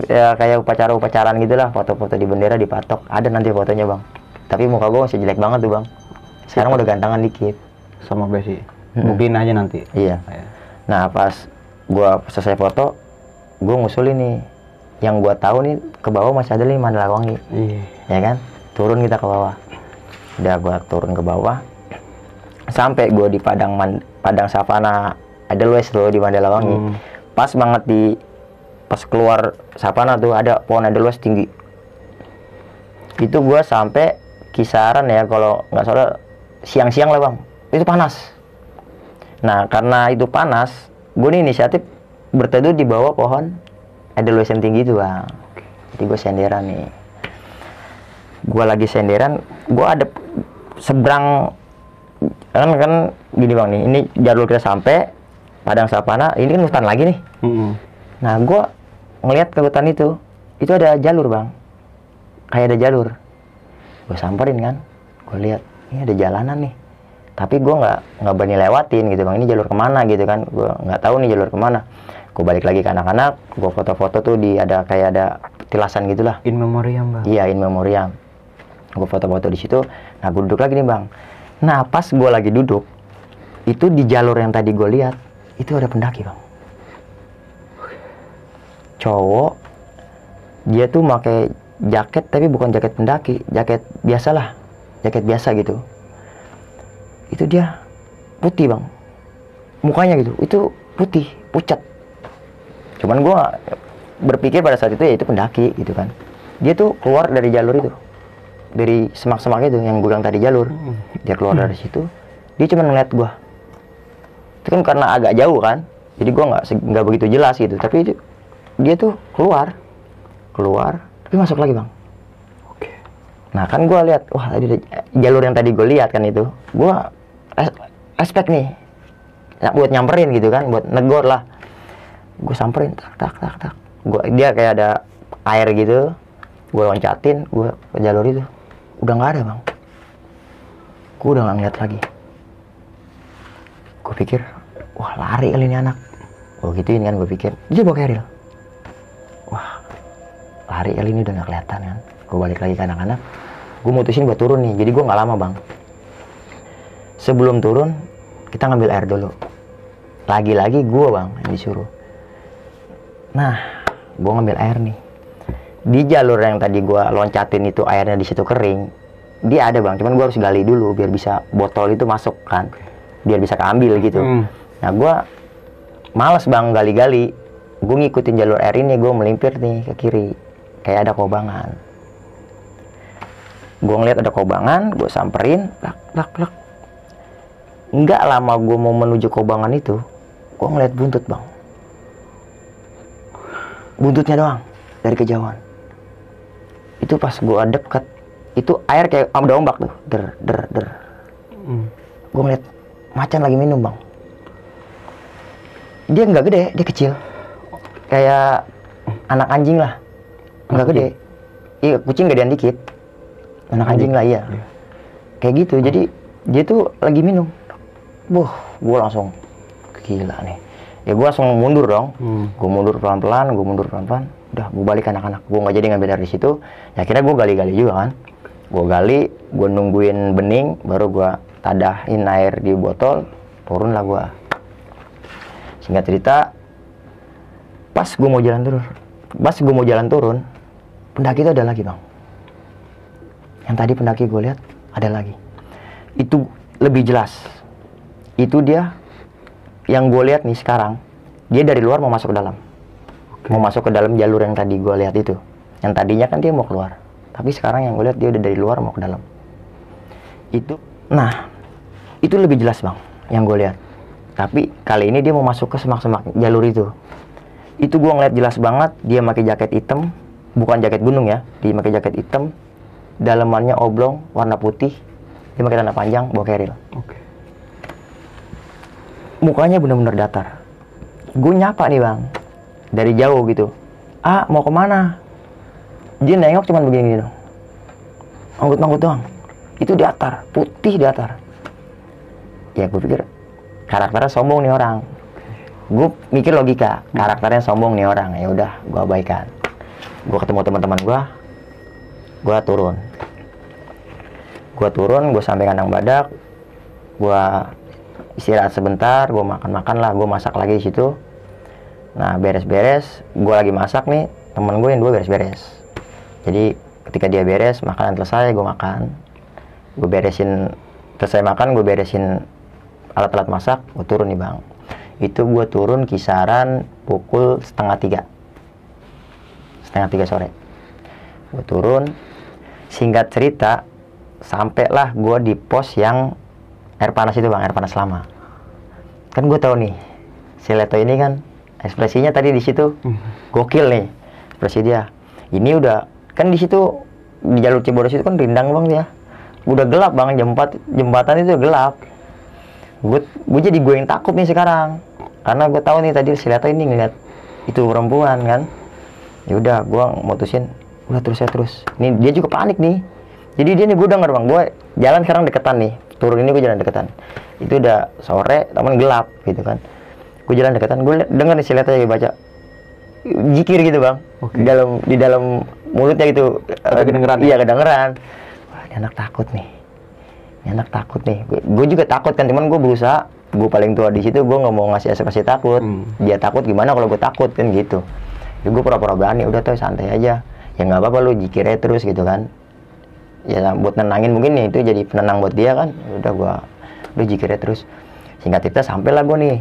ya, kayak upacara-upacaraan gitulah, foto-foto di bendera dipatok. Ada nanti fotonya bang. Tapi muka gue masih jelek banget tuh bang. Sekarang udah gantangan dikit. Sama Besi. Mungkin aja nanti. Iya. Ya. Nah pas gue selesai foto, gue ngusulin nih. Yang gue tahu nih ke bawah masih ada nih Mandalawangi, Iya. ya kan? Turun kita ke bawah. Udah gue turun ke bawah. Sampai gue di Padang Man- Padang Savana Edelweiss tuh di Mandalawangi. Hmm. Pas banget di pas keluar Savana tuh ada pohon Edelweiss tinggi. Itu gue sampai kisaran ya kalau nggak salah siang-siang lah bang. Itu panas. Nah karena itu panas, gue nih inisiatif berteduh di bawah pohon Edelweiss yang tinggi itu bang. Jadi gue senderan nih. Gue lagi senderan, gue ada seberang kan kan gini bang nih, ini jalur kita sampai Padang Savana, ini kan hutan lagi nih. Mm-mm. Nah, gue ngelihat ke hutan itu, itu ada jalur bang, kayak ada jalur. Gue samperin kan, gue lihat ini ada jalanan nih. Tapi gue nggak nggak berani lewatin gitu bang. Ini jalur ke mana gitu kan? Gue nggak tahu nih jalur ke mana. Gue balik lagi ke anak-anak, gue foto-foto tuh di ada kayak ada tilasan gitulah. In memoriam bang. Iya, in memoriam. Gue foto-foto di situ. Nah, gue duduk lagi nih bang. Nah, pas gue lagi duduk, itu di jalur yang tadi gue lihat, itu ada pendaki bang. Cowok, dia tuh pakai jaket tapi bukan jaket pendaki, jaket biasalah, jaket biasa gitu. Itu dia putih bang, mukanya gitu, itu putih, pucat. Cuman gue berpikir pada saat itu ya itu pendaki gitu kan. Dia tuh keluar dari jalur itu dari semak-semak itu yang gue bilang tadi jalur. Dia keluar dari situ. Dia cuma ngeliat gue itu kan karena agak jauh kan jadi gue nggak nggak begitu jelas gitu. Tapi itu, dia tuh keluar. Keluar tapi masuk lagi bang. Oke. nah kan gue lihat wah tadi jalur yang tadi gue lihat kan itu. Gue res- respect nih ya, buat nyamperin gitu kan buat negor lah. Gue samperin tak tak tak tak. Gua dia kayak ada air gitu. Gue loncatin gue ke jalur itu udah nggak ada bang. Gue udah nggak ngeliat lagi. Gue pikir wah lari kali ini anak. Gue gituin kan gue pikir. Dia bawa keril wah lari kali ini udah nggak kelihatan kan. Gue balik lagi ke anak-anak. Gue mutusin buat turun nih. Jadi gue nggak lama bang. Sebelum turun kita ngambil air dulu. Lagi-lagi gue bang yang disuruh. Nah gue ngambil air nih di jalur yang tadi gue loncatin itu airnya di situ kering dia ada bang. Cuman gue harus gali dulu biar bisa botol itu masuk kan. Biar bisa keambil gitu. Hmm. nah gue males bang gali-gali. Gue ngikutin jalur air ini gue melimpir nih ke kiri. Kayak ada kobangan. Gue ngeliat ada kobangan gue samperin plak plak plak nggak lama gue mau menuju kobangan itu gue ngeliat buntut bang. Buntutnya doang dari kejauhan itu pas gue deket itu air kayak ada ombak tuh. Der der der. Hmm. gue ngeliat macan lagi minum bang. Dia nggak gede dia kecil. Kayak anak anjing lah. Nggak gede. iya kucing gedean dikit. Anak anjing lah iya. kayak gitu jadi dia tuh lagi minum. Wah, gue langsung gila nih. Ya gue langsung mundur dong. Hmm. gue mundur pelan-pelan gue mundur pelan-pelan udah gue balik anak-anak. Gue nggak jadi ngambil dari situ. Ya akhirnya gue gali-gali juga kan. Gue gali gue nungguin bening baru gue tadahin air di botol turun lah gue singkat cerita pas gue mau jalan turun pas gue mau jalan turun pendaki itu ada lagi bang. Yang tadi pendaki gue lihat ada lagi. Itu lebih jelas. Itu dia yang gue lihat nih sekarang dia dari luar mau masuk ke dalam mau masuk ke dalam jalur yang tadi gue lihat itu. Yang tadinya kan dia mau keluar tapi sekarang yang gue lihat dia udah dari luar mau ke dalam. Itu nah itu lebih jelas bang yang gue lihat. Tapi kali ini dia mau masuk ke semak-semak jalur itu. Itu gue ngeliat jelas banget dia pakai jaket hitam bukan jaket gunung ya dia pakai jaket hitam dalamannya oblong warna putih dia pakai celana panjang bawa keril. Oke. mukanya bener-bener datar. Gue nyapa nih bang dari jauh gitu. Ah mau ke mana? Dia nengok cuman begini dong anggut-anggut doang. Itu datar putih datar ya gue pikir karakternya sombong nih orang. Gue mikir logika karakternya sombong nih orang. Ya udah gue abaikan. Gue ketemu teman-teman gue gue turun. Gue turun gue sampai kandang badak gue istirahat sebentar gue makan makan lah gue masak lagi di situ nah beres-beres gue lagi masak nih temen gue yang dua beres-beres. Jadi ketika dia beres makanan selesai gue makan. Gue beresin selesai makan gue beresin alat-alat masak gue turun nih bang. Itu gue turun kisaran pukul setengah tiga. Setengah tiga sore. Gue turun singkat cerita sampailah gue di pos yang air panas itu bang air panas lama. Kan gue tahu nih si Leto ini kan ekspresinya tadi di situ. Gokil nih ekspresi dia. Ini udah kan di situ di jalur Cibodas itu kan rindang bang ya. Udah gelap bang jembat jembatan itu gelap. Gue gue jadi gue yang takut nih sekarang. Karena gue tahu nih tadi si ini ngeliat itu perempuan kan. Ya udah gue mutusin udah terus ya terus. Ini dia juga panik nih. Jadi dia nih gue denger bang gue jalan sekarang deketan nih. Turun ini gue jalan deketan. Itu udah sore taman gelap gitu kan gue jalan deketan gue denger nih si Leto lagi baca. Jikir gitu bang. Di dalam di dalam mulutnya gitu. Ada Eh, kedengeran ya? iya kedengeran. Wah ini anak takut nih. Ini anak takut nih. Gue, gue juga takut kan cuman gue berusaha. Gue paling tua di situ gue nggak mau ngasih ekspresi takut. Hmm. dia takut gimana kalau gue takut kan gitu. Jadi gue pura-pura berani udah tuh santai aja. Ya nggak apa-apa lu jikirnya terus gitu kan. Ya buat nenangin mungkin ya itu jadi penenang buat dia kan. Ya udah gua lu jikirnya terus. Singkat cerita sampailah gue nih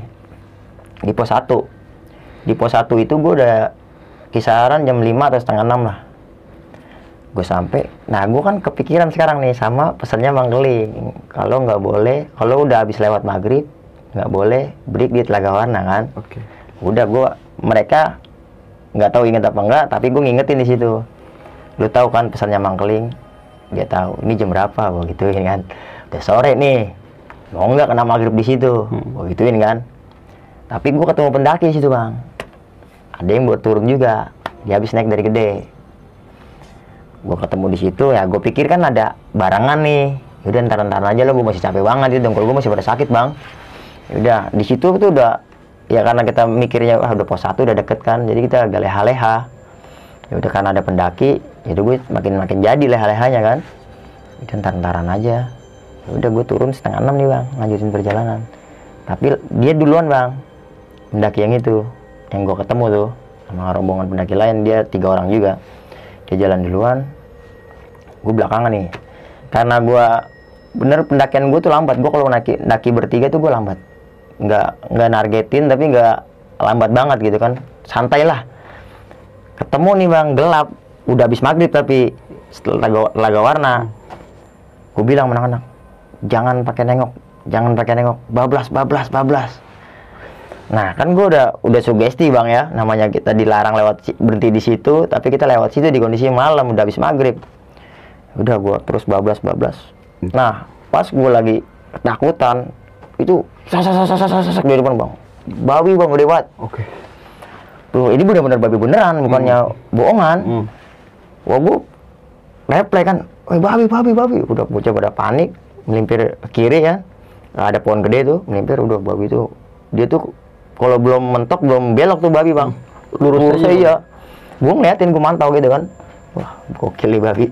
di pos 1 di pos 1 itu gue udah kisaran jam 5 atau setengah 6 lah. Gue sampai nah gue kan kepikiran sekarang nih sama pesannya Manggeling kalau nggak boleh kalau udah habis lewat maghrib nggak boleh break di Telaga Warna kan? Oke. udah gua mereka nggak tahu inget apa enggak tapi gue ngingetin di situ. Lu tahu kan pesannya Mangkeling dia tahu ini jam berapa? Gue gituin kan. Udah sore nih. Mau nggak kena maghrib di situ? Gue gituin kan tapi gue ketemu pendaki di situ bang. Ada yang buat turun juga. Dia habis naik dari gede. Gue ketemu di situ ya gue pikir kan ada barangan nih. Yaudah ntar ntar aja lo gue masih capek banget. Itu dengkul gue masih pada sakit bang. Udah di situ tuh udah ya karena kita mikirnya wah udah pos satu udah deket kan jadi kita agak leha-leha. Ya udah karena ada pendaki ya udah gue makin makin jadi leha-lehanya kan. Udah ntar ntaran aja. Ya udah gue turun setengah enam nih bang lanjutin perjalanan. Tapi dia duluan bang pendaki yang itu yang gue ketemu tuh sama rombongan pendaki lain dia tiga orang juga. Dia jalan duluan gue belakangan nih. Karena gue bener pendakian gue tuh lambat. Gue kalau naki naki bertiga tuh gue lambat. Nggak nggak nargetin tapi nggak lambat banget gitu kan. Santai lah. Ketemu nih bang. Gelap. Udah habis maghrib tapi setelah laga, warna gue bilang sama anak-anak jangan pakai nengok. Jangan pakai nengok. Bablas bablas bablas nah kan gue udah udah sugesti bang ya. Namanya kita dilarang lewat berhenti di situ tapi kita lewat situ di kondisi malam udah habis maghrib. Udah gue terus bablas bablas. Nah pas gue lagi ketakutan itu sasak sasak sasak sasak di depan bang. Babi bang gede banget Oke. tuh ini bener-bener babi beneran bukannya bohongan. Hmm. wah gue replay kan Woi babi babi babi. Udah bocah pada panik melimpir ke kiri ya. Nggak ada pohon gede tuh melimpir udah babi tuh. Dia tuh kalau belum mentok belum belok tuh babi bang. Lurus terus Lurus. iya gue ngeliatin gue mantau gitu kan. Wah gokil nih babi.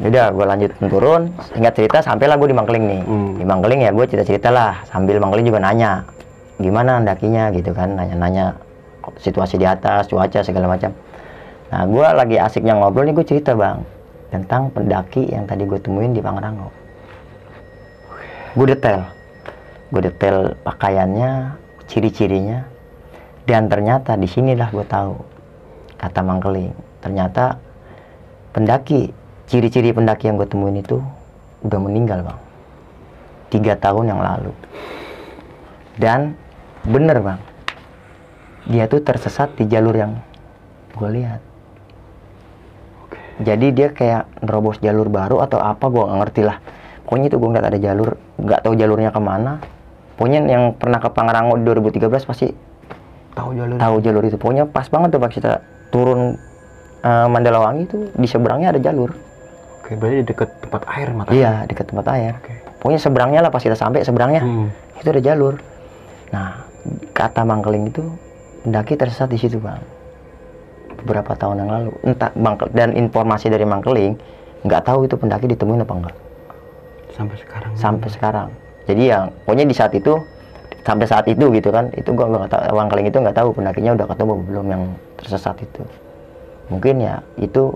Udah gue lanjut turun. Ingat cerita sampailah gue di Mangkeling nih. Hmm. di Mangkeling ya gue cerita cerita lah sambil Mangkeling juga nanya gimana dakinya gitu kan nanya-nanya situasi di atas cuaca segala macam. Nah gue lagi asiknya ngobrol nih gue cerita bang tentang pendaki yang tadi gue temuin di Pangrango. Gue detail. Gue detail pakaiannya ciri-cirinya Dan ternyata di sinilah gue tahu kata Mangkeling. Ternyata pendaki, ciri-ciri pendaki yang gue temuin itu udah meninggal bang. Tiga tahun yang lalu. Dan bener bang, dia tuh tersesat di jalur yang gue lihat. Jadi dia kayak nerobos jalur baru atau apa gue nggak ngerti lah. Pokoknya itu gue ngeliat ada jalur, nggak tahu jalurnya ke mana. Pokoknya yang pernah ke Pangrango di 2013 pasti Tahu jalur. tahu jalur itu. Pokoknya pas banget tuh pas kita turun eh, Mandalawangi itu di seberangnya ada jalur. Oke, berarti di dekat tempat air mata. Iya, dekat tempat air. Oke. Pokoknya seberangnya lah pas kita sampai seberangnya Hmm. itu ada jalur. Nah, kata Mangkeling itu pendaki tersesat di situ, Bang. Beberapa tahun yang lalu. Entah Mangkel dan informasi dari Mangkeling nggak tahu itu pendaki ditemuin apa enggak Sampai sekarang. sampai sekarang. Jadi yang pokoknya di saat itu sampai saat itu gitu kan, itu gua nggak tahu Mangkeling itu nggak tahu pendakinya udah ketemu belum yang tersesat itu. Mungkin ya itu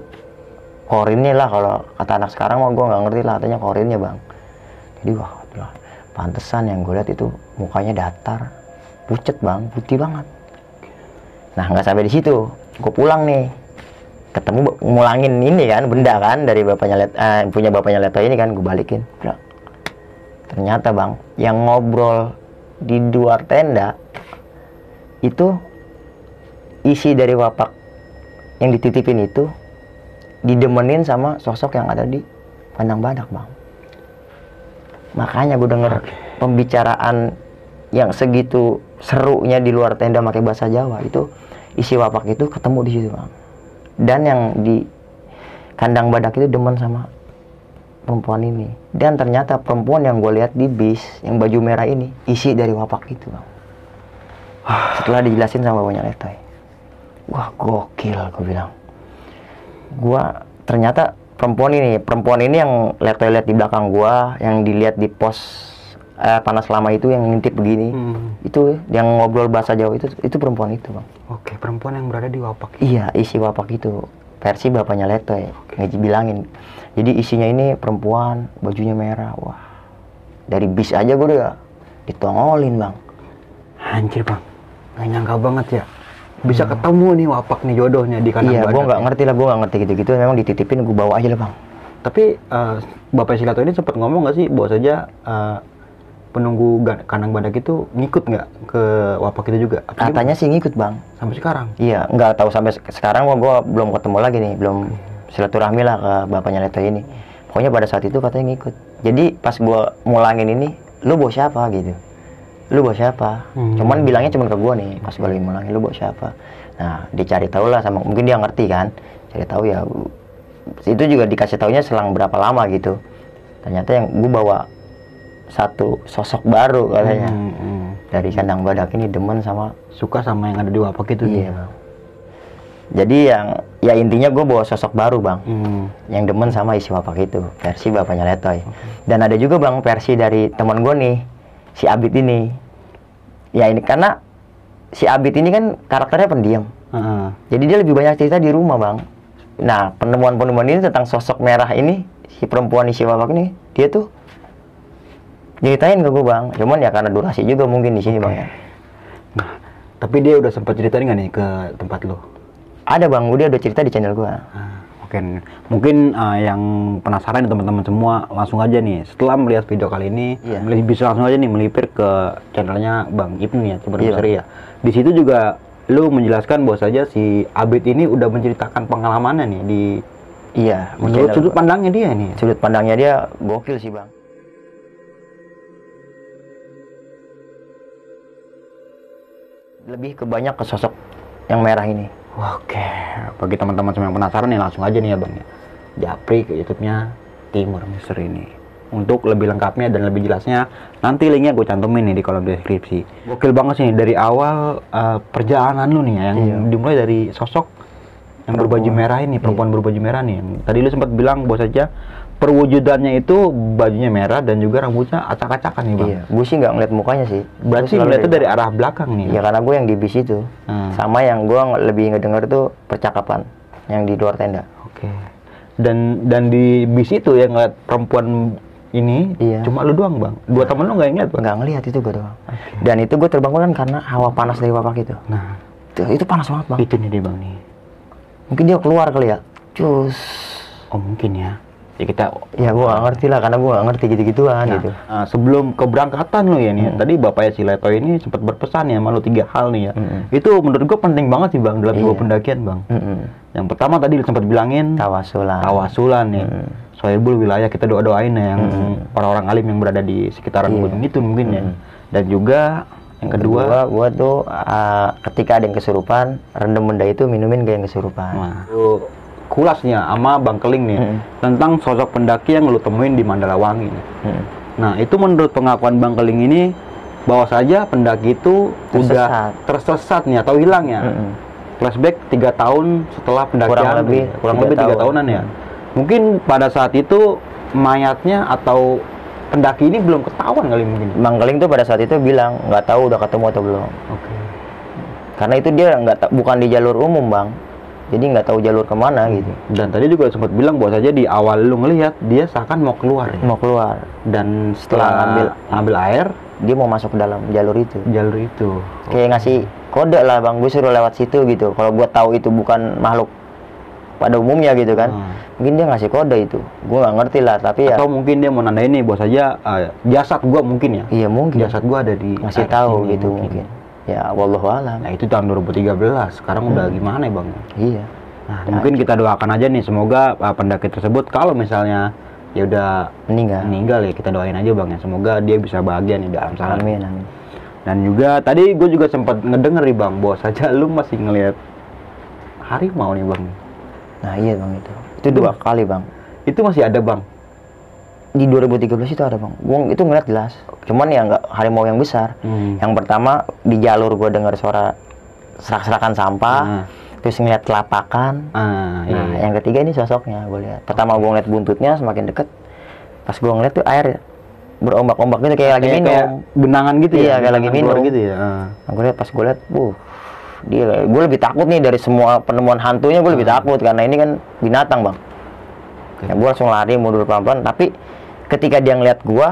korinnya lah kalau kata anak sekarang mah gua nggak ngerti lah katanya korinnya bang. Jadi wah lah, pantesan yang gue lihat itu mukanya datar, pucet bang, putih banget. Nah nggak sampai di situ, gue pulang nih, ketemu ngulangin ini kan benda kan dari bapaknya let, eh, punya bapaknya Leto ini kan gue balikin. Brak. Ternyata bang, yang ngobrol di luar tenda itu isi dari wapak yang dititipin itu didemenin sama sosok yang ada di pandang badak bang. Makanya gue denger pembicaraan yang segitu serunya di luar tenda pakai bahasa Jawa itu isi wapak itu ketemu di situ bang. Dan yang di kandang badak itu demen sama perempuan ini. Dan ternyata perempuan yang gue lihat di bis yang baju merah ini isi dari wapak itu bang. Setelah dijelasin sama bapaknya Letoy. Wah gokil gue bilang. Gua ternyata perempuan ini, perempuan ini yang Letoy lihat di belakang gua, yang dilihat di pos eh, panas lama itu yang ngintip begini. Hmm. Itu yang ngobrol bahasa Jawa itu itu perempuan itu, Bang. Oke, perempuan yang berada di wapak. Iya, isi wapak itu versi bapaknya Letoy bilangin. Jadi isinya ini perempuan, bajunya merah. Wah. Dari bis aja gue udah ditongolin, Bang. Anjir, Bang. Nggak nyangka banget ya. Bisa ketemu nih wapak nih jodohnya di kanan iya, gue nggak ngerti lah, gue nggak ngerti gitu-gitu. Memang dititipin gue bawa aja lah, Bang. Tapi eh, Bapak Silato ini sempat ngomong nggak sih bahwa saja eh, penunggu kandang badak itu ngikut nggak ke wapak itu juga? Apa Katanya sih ngikut, Bang. sampai sekarang. Iya, nggak tahu sampai sek- sekarang gua, gua belum ketemu lagi nih, belum silaturahmi lah ke bapaknya Leto ini. Pokoknya pada saat itu katanya ngikut. Jadi pas gua mulangin ini, lu bawa siapa gitu? Lu bawa siapa? Hmm. Cuman bilangnya cuma ke gua nih, pas gua lagi mulangin, lu bawa siapa? Nah, dicari tahu lah sama mungkin dia ngerti kan. Cari tahu ya. Itu juga dikasih taunya selang berapa lama gitu. Ternyata yang gua bawa satu sosok baru katanya. Hmm, hmm. Dari kandang badak ini demen sama Suka sama yang ada di wapak itu Iya nih. Jadi yang ya intinya gue bawa sosok baru bang, Hmm. yang demen sama isi wapak itu versi bapaknya Letoy. Dan ada juga bang versi dari teman gue nih, si Abid ini. Ya ini karena si Abid ini kan karakternya pendiam. Heeh. Jadi dia lebih banyak cerita di rumah bang. Nah penemuan-penemuan ini tentang sosok merah ini, si perempuan isi wapak ini, dia tuh ceritain ke gue bang. Cuman ya karena durasi juga mungkin di sini bang ya. Nah, tapi dia udah sempat ceritain nggak nih ke tempat lo? Ada bang, dia udah cerita di channel gue. Nah, Oke, mungkin uh, yang penasaran teman-teman semua langsung aja nih setelah melihat video kali ini Iya. meli- bisa langsung aja nih melipir ke channelnya Bang Ibnu ya, Super Iya. Misteri ya. Di situ juga lu menjelaskan bahwa saja si Abid ini udah menceritakan pengalamannya nih di Iya, menurut sudut gua. pandangnya dia nih. sudut pandangnya dia gokil sih bang lebih ke banyak ke sosok yang merah ini Oke, bagi teman-teman semua yang penasaran nih langsung aja nih ya Bang ya. Japri ke YouTube-nya Timur Misteri ini. Untuk lebih lengkapnya dan lebih jelasnya nanti linknya gue cantumin nih di kolom deskripsi. Gokil banget sih dari awal uh, perjalanan lu nih ya, yang Iya. dimulai dari sosok yang berbaju Perempuan. merah ini, perempuan berbaju merah nih. Tadi lu sempat bilang bahwa saja perwujudannya itu bajunya merah dan juga rambutnya acak-acakan nih Bang. iya gue sih nggak ngeliat mukanya sih. Berarti ngeliatnya dari arah belakang nih. ya karena gue yang di bis itu. Hmm. sama yang gue lebih ngedenger tuh percakapan yang di luar tenda. Oke. Dan dan di bis itu ya ngeliat perempuan ini Iya. cuma lu doang bang? Dua temen lu nggak yang lihat bang? Nggak ngelihat itu gue doang. Dan itu gue terbangun kan karena hawa panas dari bapak itu. Nah. Itu, itu panas banget bang. Itu nih dia bang nih. Mungkin dia keluar kali ya. Cus. Oh mungkin ya ya kita ya gue gak ngerti lah karena gue gak ngerti gitu-gituan Nah, gitu ah, sebelum keberangkatan lo ya nih, tadi bapaknya si Leto ini sempat berpesan ya malu tiga hal nih ya. Mm-mm. Itu menurut gua penting banget sih bang dalam dua Iya. pendakian bang. Mm-mm. Yang pertama tadi sempat bilangin tawasulan tawasulan nih. Mm. Sohibul wilayah kita doa doain ya yang Mm. orang-orang alim yang berada di sekitaran Iya. gunung itu mungkin ya. Mm. Dan juga yang kedua, gue tuh uh, ketika ada yang kesurupan rendam benda itu minumin gak yang kesurupan nah, itu kulasnya sama Bang Keling nih Mm. tentang sosok pendaki yang lu temuin di Mandalawangi. nih. Mm. Nah, itu menurut pengakuan Bang Keling ini bahwa saja pendaki itu udah Tersesat. tersesat nih atau hilang ya. Mm-mm. Flashback tiga tahun setelah pendakian. Kurang lebih, kurang lebih tiga tahun. tahunan ya. Mungkin pada saat itu mayatnya atau pendaki ini belum ketahuan kali mungkin. Bang Keling tuh pada saat itu bilang nggak tahu udah ketemu atau belum Oke. karena itu dia nggak bukan di jalur umum bang jadi nggak tahu jalur ke mana gitu. Dan tadi juga sempat bilang bahwa saja di awal lu ngelihat dia seakan mau keluar ya. mau keluar. Dan Setelah ngambil air? Dia mau masuk ke dalam jalur itu. Jalur itu. kayak ngasih kode lah bang gue suruh lewat situ gitu. Kalau gue tahu itu bukan makhluk pada umumnya gitu kan Hmm. mungkin dia ngasih kode itu. Gue nggak ngerti lah tapi ya Atau mungkin dia mau nandain nih bahwa saja ah, jasad gua mungkin ya. iya mungkin. Jasad gua ada di ngasih tahu gitu mungkin, ya wallahu alam Nah itu tahun 2013. Sekarang udah gimana ya bang? iya Nah mungkin kita doakan aja nih semoga ah, pendaki tersebut kalau misalnya ya udah meninggal meninggal ya kita doain aja bang ya. Semoga dia bisa bahagia nih dalam sana. amin amin Dan juga tadi gue juga sempat ngedenger nih bang bahwa saja lu masih ngelihat harimau nih bang. nah iya bang itu itu dua kali bang Itu masih ada bang. Di 2013 itu ada bang gua itu ngeliat jelas cuman ya nggak harimau yang besar Hmm. yang pertama di jalur gue dengar suara serak-serakan sampah Ah. terus ngeliat telapakan Ah, iya. nah yang ketiga ini sosoknya gue lihat pertama gue ngeliat buntutnya semakin deket pas gue ngeliat tuh air berombak-ombak gitu kayak lagi minum kayak genangan gitu ya. Iya, kayak lagi minum. gitu ya. Ah. Nah, gue lihat pas gue lihat, uh, dia gue lebih takut nih dari semua penemuan hantunya gue Hmm. lebih takut karena ini kan binatang bang. Oke. Ya, gue langsung lari mundur pelan-pelan, tapi ketika dia ngeliat gue,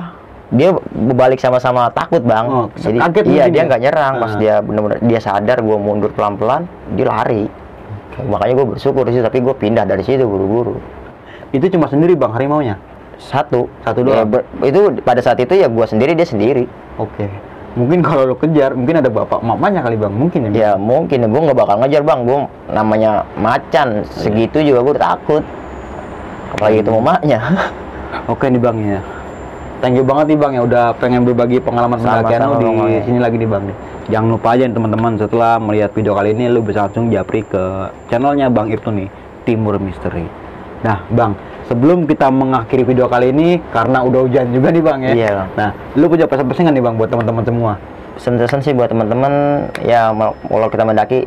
dia berbalik sama-sama takut bang. Oh, Jadi kaget iya dia ya? nggak nyerang pas Ah. dia benar-benar dia sadar gue mundur pelan-pelan, dia lari. Makanya gue bersyukur sih, tapi gue pindah dari situ buru-buru. Itu cuma sendiri bang harimaunya. Satu, Satu Ya, doang? ber- itu pada saat itu ya gue sendiri dia sendiri. Oke. Mungkin kalau lo kejar, mungkin ada bapak mamanya kali bang, mungkin ya. Bang? Ya mungkin gue nggak bakal ngejar bang, gue namanya macan segitu juga gue takut. Apalagi ketemu maknya. Oke nih bang ya. Thank you banget nih bang ya udah pengen berbagi pengalaman pendakian lo di ya. sini lagi nih bang nih. Jangan lupa aja nih teman-teman setelah melihat video kali ini lu bisa langsung japri ke channelnya Bang Ibtu nih Timur Misteri. Nah bang, sebelum kita mengakhiri video kali ini karena udah hujan juga nih bang ya. Iya, Bang. Nah, lu punya pesan-pesan nggak nih bang buat teman-teman semua? Pesan-pesan sih buat teman-teman ya kalau kita mendaki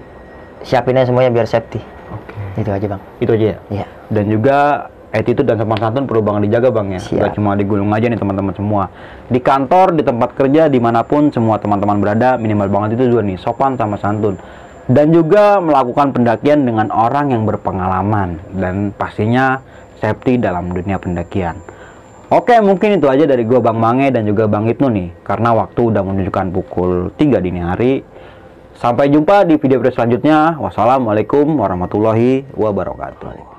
siapinnya semuanya biar safety. Oke. Itu aja bang. Itu aja ya. Iya. Dan juga attitude dan sopan santun perlu banget dijaga bang ya. Siap. Nggak cuma digulung aja nih teman-teman semua. Di kantor, di tempat kerja, di mana pun semua teman-teman berada, minimal banget itu juga nih sopan sama santun. Dan juga melakukan pendakian dengan orang yang berpengalaman dan pastinya safety dalam dunia pendakian. Oke, mungkin itu aja dari gua Bang Mange dan juga Bang Ibnu nih, karena waktu udah menunjukkan pukul 3 dini hari. Sampai jumpa di video selanjutnya. Wassalamualaikum warahmatullahi wabarakatuh.